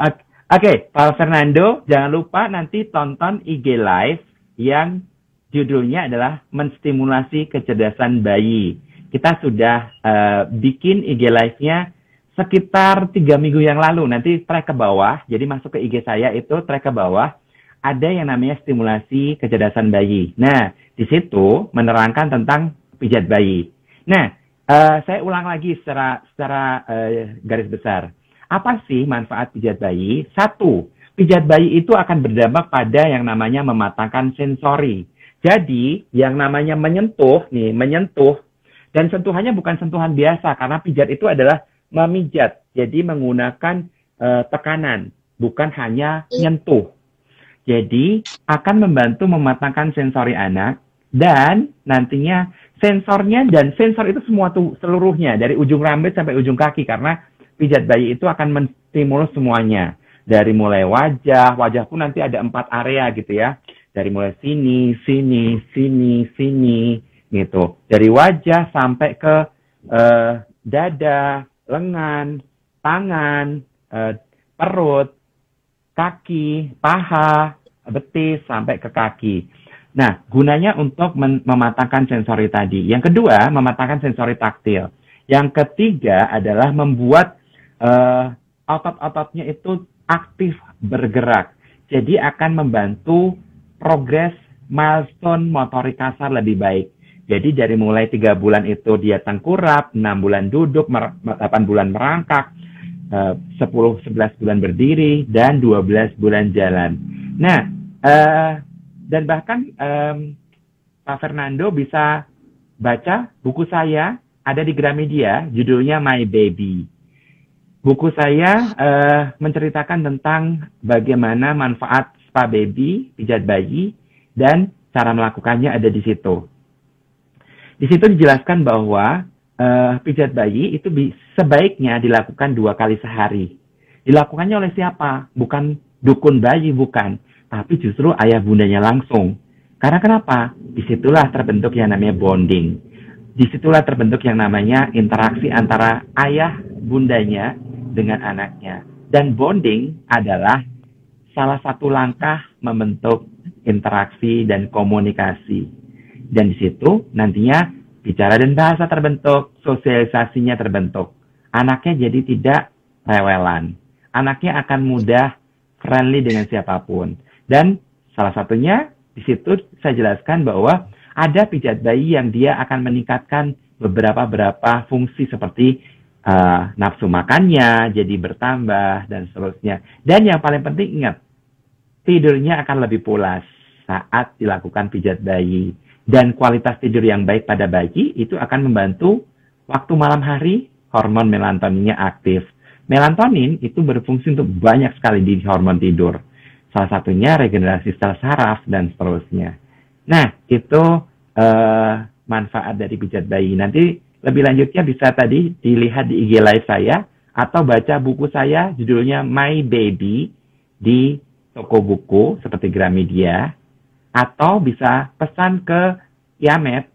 Oke, Oke, Pak Fernando, jangan lupa nanti tonton IG Live yang judulnya adalah menstimulasi kecerdasan bayi. Kita sudah eh, bikin IG Live-nya sekitar tiga minggu yang lalu. Nanti track ke bawah, jadi masuk ke IG saya itu track ke bawah. Ada yang namanya stimulasi kecerdasan bayi. Nah, di situ menerangkan tentang pijat bayi. Nah, eh, saya ulang lagi secara secara eh, garis besar. Apa sih manfaat pijat bayi? Satu, pijat bayi itu akan berdampak pada yang namanya mematangkan sensori. Jadi, yang namanya menyentuh, nih, menyentuh, dan sentuhannya bukan sentuhan biasa, karena pijat itu adalah memijat. Jadi, menggunakan eh, tekanan, bukan hanya nyentuh. Jadi, akan membantu mematangkan sensori anak, dan nantinya sensornya dan sensor itu semua tuh seluruhnya dari ujung rambut sampai ujung kaki karena pijat bayi itu akan menstimulus semuanya dari mulai wajah wajah pun nanti ada empat area gitu ya dari mulai sini sini sini sini gitu dari wajah sampai ke uh, dada lengan tangan uh, perut kaki paha betis sampai ke kaki Nah, gunanya untuk mematangkan sensori tadi. Yang kedua, mematangkan sensori taktil. Yang ketiga adalah membuat uh, otot-ototnya itu aktif bergerak. Jadi akan membantu progres milestone motorik kasar lebih baik. Jadi dari mulai tiga bulan itu dia tengkurap, enam bulan duduk, delapan bulan merangkak, eh, sepuluh sebelas bulan berdiri, dan dua belas bulan jalan. Nah, uh, dan bahkan Pak Fernando bisa baca buku saya ada di Gramedia, judulnya My Baby. Buku saya uh, menceritakan tentang bagaimana manfaat spa baby, pijat bayi, dan cara melakukannya ada di situ. Di situ dijelaskan bahwa uh, pijat bayi itu sebaiknya dilakukan dua kali sehari. Dilakukannya oleh siapa? Bukan dukun bayi, bukan tapi justru ayah bundanya langsung. Karena kenapa? Di situlah terbentuk yang namanya bonding. Di situlah terbentuk yang namanya interaksi antara ayah bundanya dengan anaknya. Dan bonding adalah salah satu langkah membentuk interaksi dan komunikasi. Dan di situ nantinya bicara dan bahasa terbentuk, sosialisasinya terbentuk. Anaknya jadi tidak rewelan. Anaknya akan mudah friendly dengan siapa pun. Dan salah satunya di situ saya jelaskan bahwa ada pijat bayi yang dia akan meningkatkan beberapa beberapa fungsi seperti uh, nafsu makannya jadi bertambah dan seterusnya. Dan yang paling penting ingat tidurnya akan lebih pulas saat dilakukan pijat bayi dan kualitas tidur yang baik pada bayi itu akan membantu waktu malam hari hormon melatoninnya aktif. Melatonin itu berfungsi untuk banyak sekali di hormon tidur. Salah satunya regenerasi sel saraf dan seterusnya. Nah, itu uh, manfaat dari pijat bayi. Nanti lebih lanjutnya bisa tadi dilihat di IG live saya atau baca buku saya judulnya My Baby di toko buku seperti Gramedia atau bisa pesan ke Yamet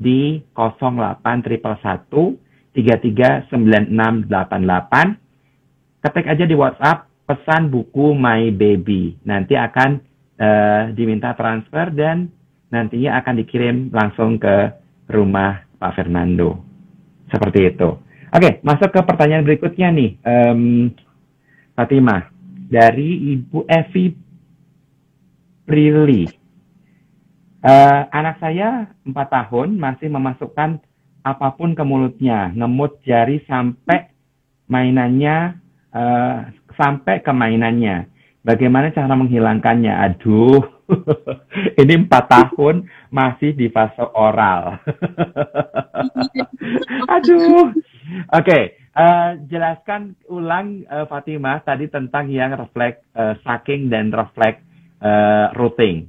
di 08111 339688 ketik aja di WhatsApp pesan buku My Baby. Nanti akan uh, diminta transfer dan nantinya akan dikirim langsung ke rumah Pak Fernando. Seperti itu. Oke, masuk ke pertanyaan berikutnya nih, um, Fatima dari Ibu Evi Prilly. Uh, anak saya 4 tahun masih memasukkan apa pun ke mulutnya, ngemut jari sampai mainannya uh, sampai ke mainannya. Bagaimana cara menghilangkannya? Aduh, ini empat tahun masih di fase oral. Aduh. Oke, okay, uh, eh, jelaskan ulang uh, Fatimah tadi tentang yang refleks uh, sucking dan refleks uh, rooting.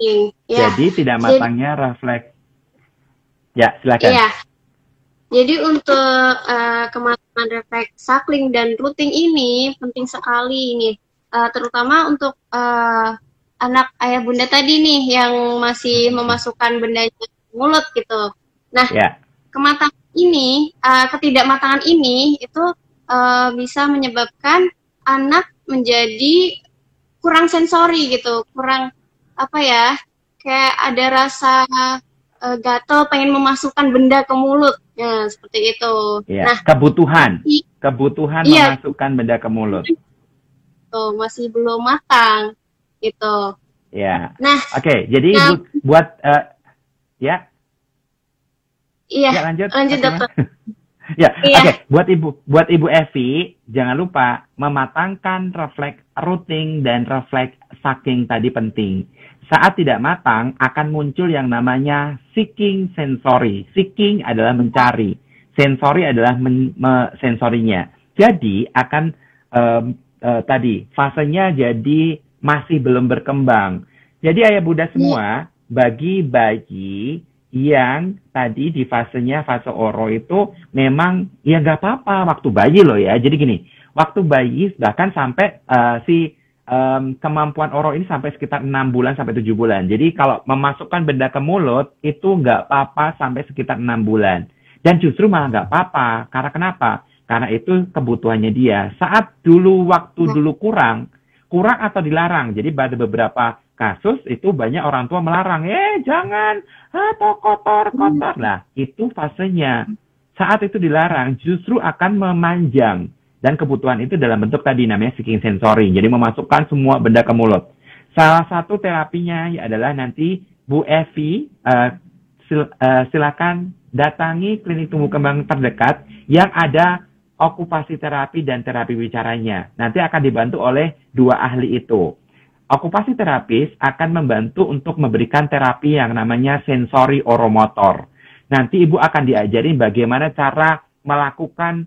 Ya. Jadi tidak matangnya refleks. Ya, silakan. Iya. Jadi untuk uh, kematangan refleks suckling dan routing ini penting sekali ini, uh, terutama untuk uh, anak ayah bunda tadi nih yang masih memasukkan benda ke mulut gitu. Nah, yeah. kematangan ini, uh, ketidakmatangan ini itu uh, bisa menyebabkan anak menjadi kurang sensori gitu, kurang apa ya, kayak ada rasa uh, gatel pengen memasukkan benda ke mulut Ya, seperti itu. Ya, nah, kebutuhan, kebutuhan iya, memasukkan benda ke mulut. Tuh, masih belum matang, gitu. Ya. Nah, oke. Okay, jadi nah, buat uh, ya. Iya. Ya, lanjut. Lanjut, dokter. ya, iya. oke. Okay. Buat ibu, buat ibu Evi, jangan lupa mematangkan refleks routing dan refleks sucking tadi penting saat tidak matang akan muncul yang namanya seeking sensory. Seeking adalah mencari, sensory adalah men, me, sensorinya. Jadi akan um, uh, tadi fasenya jadi masih belum berkembang. Jadi ayah bunda semua, bagi bayi yang tadi di fasenya fase oro itu memang ya nggak apa-apa waktu bayi loh ya. Jadi gini, waktu bayi bahkan sampai uh, si um, kemampuan oro ini sampai sekitar 6 bulan sampai 7 bulan. Jadi kalau memasukkan benda ke mulut itu nggak apa-apa sampai sekitar 6 bulan. Dan justru malah nggak apa-apa. Karena kenapa? Karena itu kebutuhannya dia. Saat dulu waktu dulu kurang, kurang atau dilarang. Jadi pada beberapa kasus itu banyak orang tua melarang, eh jangan, atau kotor, kotor. Nah, itu fasenya. Saat itu dilarang, justru akan memanjang. Dan kebutuhan itu dalam bentuk tadi namanya seeking sensory. Jadi memasukkan semua benda ke mulut. Salah satu terapinya adalah nanti Bu Evi, uh, sil, uh, silakan datangi klinik tumbuh kembang terdekat yang ada okupasi terapi dan terapi bicaranya. Nanti akan dibantu oleh dua ahli itu. Okupasi terapis akan membantu untuk memberikan terapi yang namanya sensori oromotor. Nanti ibu akan diajari bagaimana cara melakukan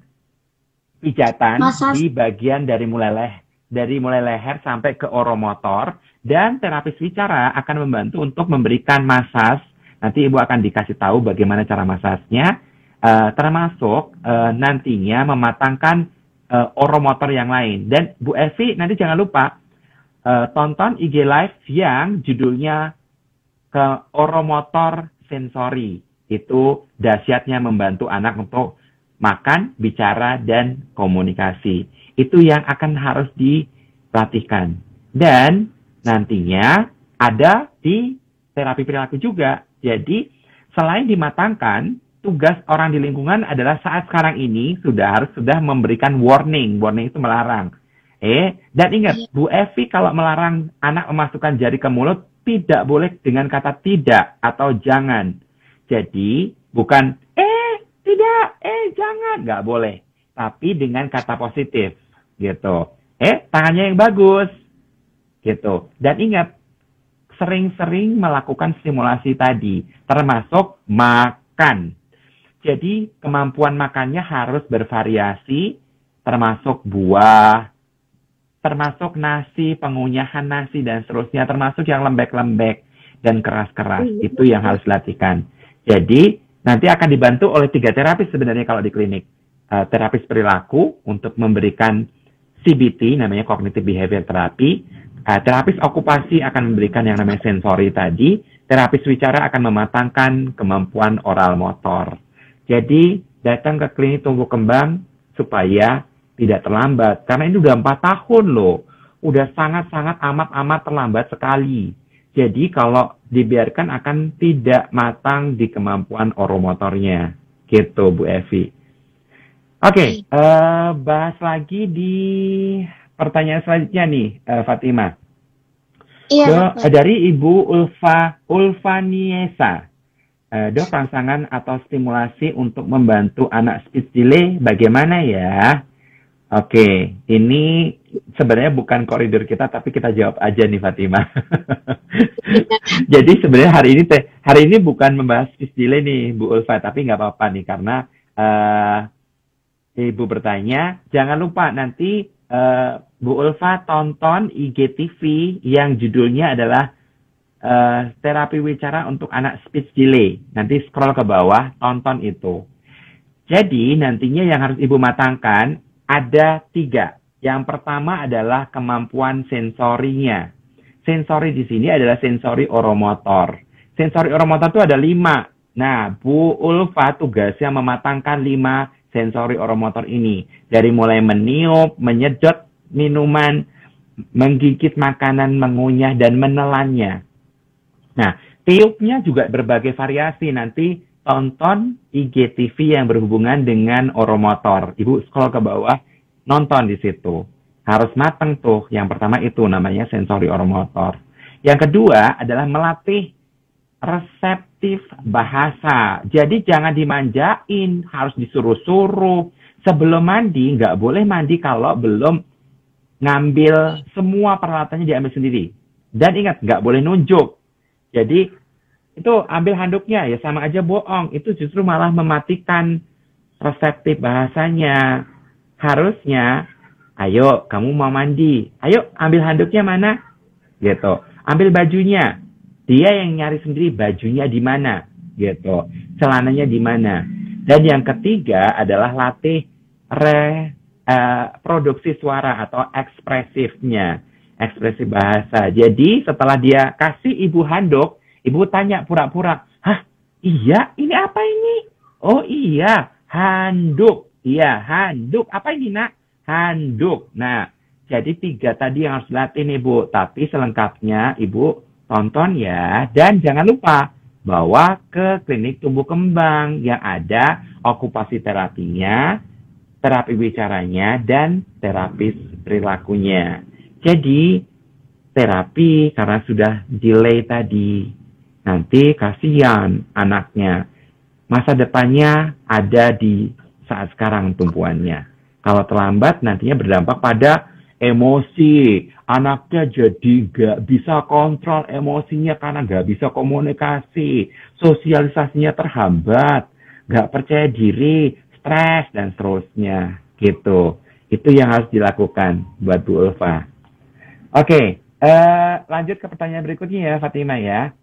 pijatan Masas. di bagian dari mulai leh dari mulai leher sampai ke oromotor dan terapis bicara akan membantu untuk memberikan masas Nanti Ibu akan dikasih tahu bagaimana cara masasnya, uh, termasuk uh, nantinya mematangkan uh, oromotor yang lain. Dan Bu Evi nanti jangan lupa uh, tonton IG Live yang judulnya ke oromotor sensori. Itu dahsyatnya membantu anak untuk makan, bicara, dan komunikasi. Itu yang akan harus dilatihkan. Dan nantinya ada di terapi perilaku juga jadi, selain dimatangkan, tugas orang di lingkungan adalah saat sekarang ini sudah harus sudah memberikan warning. Warning itu melarang. Eh, dan ingat, iya. Bu Evi kalau melarang anak memasukkan jari ke mulut tidak boleh dengan kata tidak atau jangan. Jadi, bukan eh tidak, eh jangan, nggak boleh. Tapi dengan kata positif, gitu. Eh, tangannya yang bagus, gitu. Dan ingat, sering-sering melakukan stimulasi tadi, termasuk makan. Jadi kemampuan makannya harus bervariasi, termasuk buah, termasuk nasi, pengunyahan nasi, dan seterusnya, termasuk yang lembek-lembek dan keras-keras. Iya. Itu yang harus dilatihkan. Jadi, nanti akan dibantu oleh tiga terapis sebenarnya kalau di klinik. Uh, terapis perilaku untuk memberikan CBT, namanya Cognitive Behavior Therapy, Uh, terapis okupasi akan memberikan yang namanya sensori tadi. Terapis wicara akan mematangkan kemampuan oral motor. Jadi datang ke klinik tumbuh kembang supaya tidak terlambat. Karena ini udah empat tahun loh. Udah sangat-sangat amat-amat terlambat sekali. Jadi kalau dibiarkan akan tidak matang di kemampuan oromotornya. Gitu Bu Evi. Oke, okay, uh, eh, bahas lagi di pertanyaan selanjutnya nih, uh, Fatima. Iya. Do, dari Ibu Ulfa Ulfaniesa. Uh, dok, rangsangan atau stimulasi untuk membantu anak speech delay bagaimana ya? Oke, okay. ini sebenarnya bukan koridor kita, tapi kita jawab aja nih Fatima. Jadi sebenarnya hari ini teh hari ini bukan membahas speech delay nih Bu Ulfa, tapi nggak apa-apa nih karena uh, Ibu bertanya, jangan lupa nanti uh, Bu Ulfa tonton IGTV yang judulnya adalah uh, terapi wicara untuk anak speech delay. Nanti scroll ke bawah, tonton itu. Jadi nantinya yang harus ibu matangkan ada tiga. Yang pertama adalah kemampuan sensorinya. Sensori di sini adalah sensori oromotor. Sensori oromotor itu ada lima. Nah, Bu Ulfa tugasnya mematangkan lima sensori oromotor ini. Dari mulai meniup, menyedot, minuman, menggigit makanan, mengunyah, dan menelannya. Nah, tiupnya juga berbagai variasi. Nanti tonton IGTV yang berhubungan dengan oromotor. Ibu scroll ke bawah, nonton di situ. Harus matang tuh. Yang pertama itu namanya sensori oromotor. Yang kedua adalah melatih reseptif bahasa. Jadi jangan dimanjain, harus disuruh-suruh. Sebelum mandi, nggak boleh mandi kalau belum ngambil semua peralatannya diambil sendiri. Dan ingat, nggak boleh nunjuk. Jadi, itu ambil handuknya, ya sama aja bohong. Itu justru malah mematikan reseptif bahasanya. Harusnya, ayo kamu mau mandi. Ayo ambil handuknya mana? Gitu. Ambil bajunya. dia yang nyari sendiri bajunya di mana, gitu, celananya di mana. Dan yang ketiga adalah latih re, uh, produksi suara atau ekspresifnya, ekspresi bahasa. Jadi setelah dia kasih ibu handuk, ibu tanya pura-pura, hah, iya, ini apa ini? Oh iya, handuk. Iya, handuk. Apa ini nak? Handuk. Nah, jadi tiga tadi yang harus dilatih nih Bu. Tapi selengkapnya Ibu tonton ya. Dan jangan lupa bawa ke klinik tumbuh kembang yang ada okupasi terapinya, terapi bicaranya, dan terapis perilakunya. Jadi terapi karena sudah delay tadi. Nanti kasihan anaknya. Masa depannya ada di saat sekarang tumpuannya. Kalau terlambat nantinya berdampak pada emosi. Anaknya jadi gak bisa kontrol emosinya karena gak bisa komunikasi. Sosialisasinya terhambat. Gak percaya diri, stres, dan seterusnya. Gitu. Itu yang harus dilakukan buat Bu Ulfa. Oke, uh, lanjut ke pertanyaan berikutnya ya Fatima ya.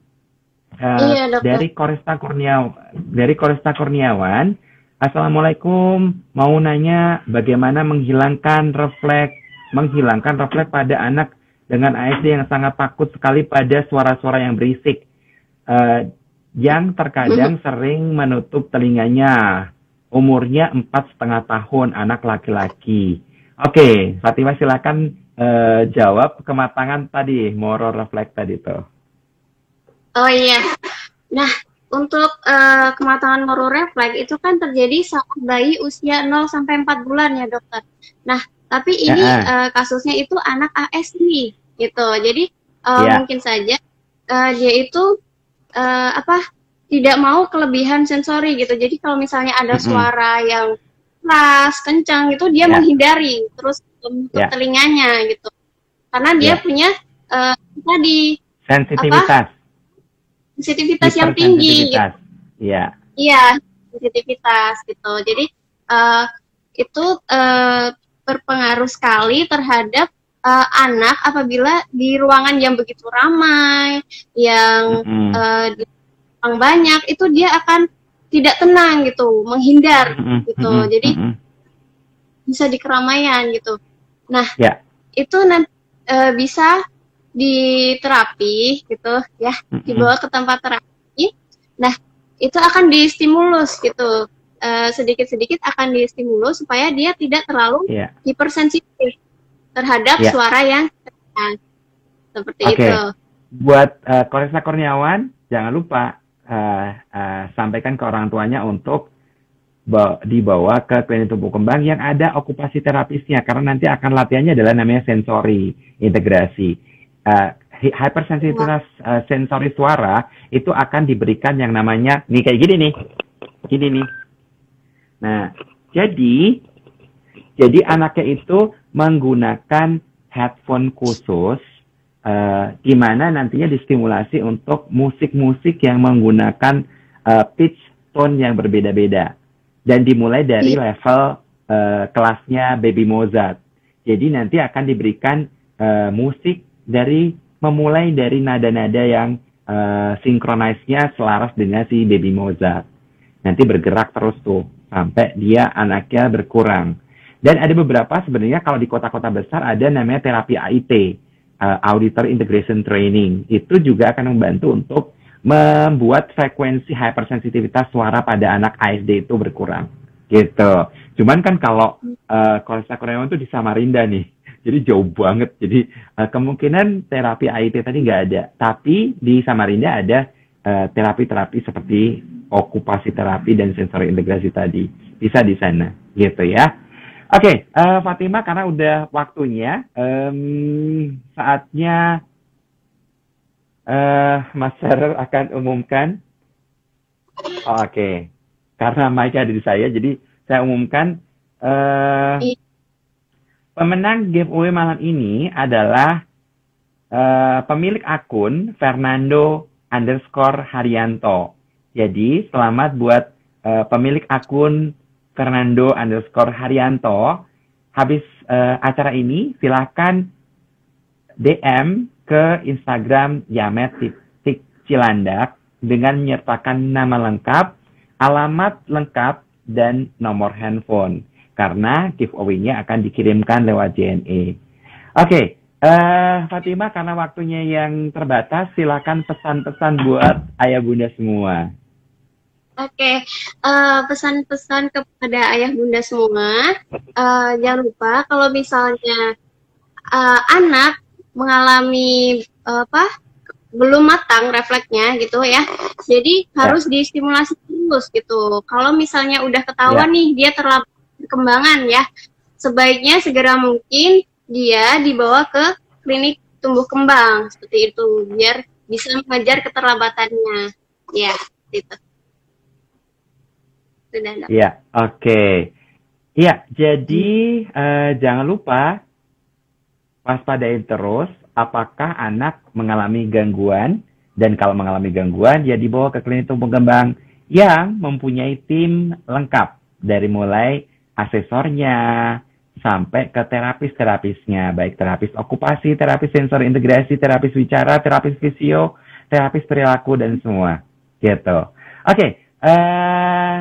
Uh, iya, Dari Koresta Kurniawan, dari Koresta Kurniawan, Assalamualaikum, mau nanya bagaimana menghilangkan refleks menghilangkan refleks pada anak dengan ASD yang sangat takut sekali pada suara-suara yang berisik, uh, yang terkadang sering menutup telinganya. Umurnya empat setengah tahun, anak laki-laki. Oke, okay, Fatima silakan uh, jawab kematangan tadi, moral refleks tadi tuh. Oh iya, nah untuk uh, kematangan moral refleks itu kan terjadi saat bayi usia 0 sampai 4 bulan ya dokter. Nah tapi ini uh, uh, kasusnya itu anak ASD gitu. Jadi uh, yeah. mungkin saja uh, dia itu uh, apa tidak mau kelebihan sensori gitu. Jadi kalau misalnya ada mm-hmm. suara yang keras, kencang itu dia yeah. menghindari terus menutup yeah. telinganya gitu. Karena dia yeah. punya uh, tadi sensitivitas. Apa? Sensitivitas yang tinggi. Gitu. Iya. Iya, sensitivitas gitu. Jadi uh, itu uh, berpengaruh sekali terhadap uh, anak apabila di ruangan yang begitu ramai, yang mm-hmm. uh, banyak, itu dia akan tidak tenang gitu, menghindar mm-hmm. gitu. Mm-hmm. Jadi mm-hmm. bisa di keramaian gitu. Nah, yeah. itu nanti uh, bisa diterapi gitu ya, mm-hmm. dibawa ke tempat terapi. Nah, itu akan distimulus gitu Eh, sedikit-sedikit uh, akan distimulus supaya dia tidak terlalu yeah. hipersensitif terhadap yeah. suara yang keras. Seperti okay. itu. Buat uh, Koresa Kurniawan, jangan lupa uh, uh, sampaikan ke orang tuanya untuk dibawa ke klinik tumbuh kembang yang ada okupasi terapisnya karena nanti akan latihannya adalah namanya sensori integrasi. Uh, hypersensitivitas uh, sensori suara itu akan diberikan yang namanya nih kayak gini nih. Gini nih Nah, jadi jadi anaknya itu menggunakan headphone khusus uh, di mana nantinya distimulasi untuk musik-musik yang menggunakan uh, pitch tone yang berbeda-beda dan dimulai dari iya. level uh, kelasnya Baby Mozart. Jadi nanti akan diberikan uh, musik dari memulai dari nada-nada yang uh, sinkronisnya selaras dengan si Baby Mozart. Nanti bergerak terus tuh sampai dia anaknya berkurang. Dan ada beberapa sebenarnya kalau di kota-kota besar ada namanya terapi AIT, uh, Auditor Integration Training. Itu juga akan membantu untuk membuat frekuensi hypersensitivitas suara pada anak ASD itu berkurang. Gitu. Cuman kan kalau uh, Koreawan itu di Samarinda nih. Jadi jauh banget. Jadi uh, kemungkinan terapi AIT tadi nggak ada. Tapi di Samarinda ada uh, terapi-terapi seperti okupasi terapi dan sensori integrasi tadi. Bisa di sana, gitu ya. Oke, okay, uh, eh, Fatima, karena udah waktunya, um, saatnya uh, Mas akan umumkan. Oh, Oke, okay. karena mic ada di saya, jadi saya umumkan uh, pemenang giveaway malam ini adalah uh, pemilik akun Fernando underscore Haryanto. Jadi selamat buat uh, pemilik akun Fernando underscore Haryanto. Habis uh, acara ini silahkan DM ke Instagram Yamet Cilandak dengan menyertakan nama lengkap, alamat lengkap, dan nomor handphone. Karena giveaway-nya akan dikirimkan lewat JNE. Oke, eh, Fatima karena waktunya yang terbatas, silakan pesan-pesan buat ayah bunda semua. Oke, uh, pesan-pesan kepada ayah bunda semua, uh, jangan lupa kalau misalnya uh, anak mengalami uh, apa belum matang refleksnya gitu ya, jadi ya. harus distimulasi terus gitu. Kalau misalnya udah ketahuan ya. nih dia terlambat perkembangan ya, sebaiknya segera mungkin dia dibawa ke klinik tumbuh kembang seperti itu biar bisa mengajar keterlambatannya. Ya, gitu. Iya, oke. Okay. Iya, jadi uh, jangan lupa waspadain terus apakah anak mengalami gangguan dan kalau mengalami gangguan ya dibawa ke klinik tumbuh kembang yang mempunyai tim lengkap dari mulai asesornya sampai ke terapis-terapisnya, baik terapis okupasi, terapis sensor integrasi, terapis bicara, terapis visio, terapis perilaku dan semua. Gitu. Oke, okay, uh, eh,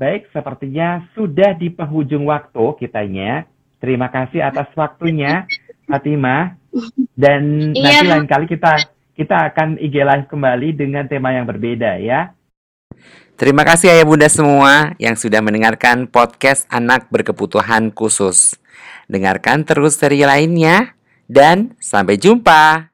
Baik, sepertinya sudah di penghujung waktu kitanya. Terima kasih atas waktunya, Fatima. Dan iya. nanti lain kali kita kita akan IG live kembali dengan tema yang berbeda ya. Terima kasih ayah bunda semua yang sudah mendengarkan podcast anak berkebutuhan khusus. Dengarkan terus seri lainnya dan sampai jumpa.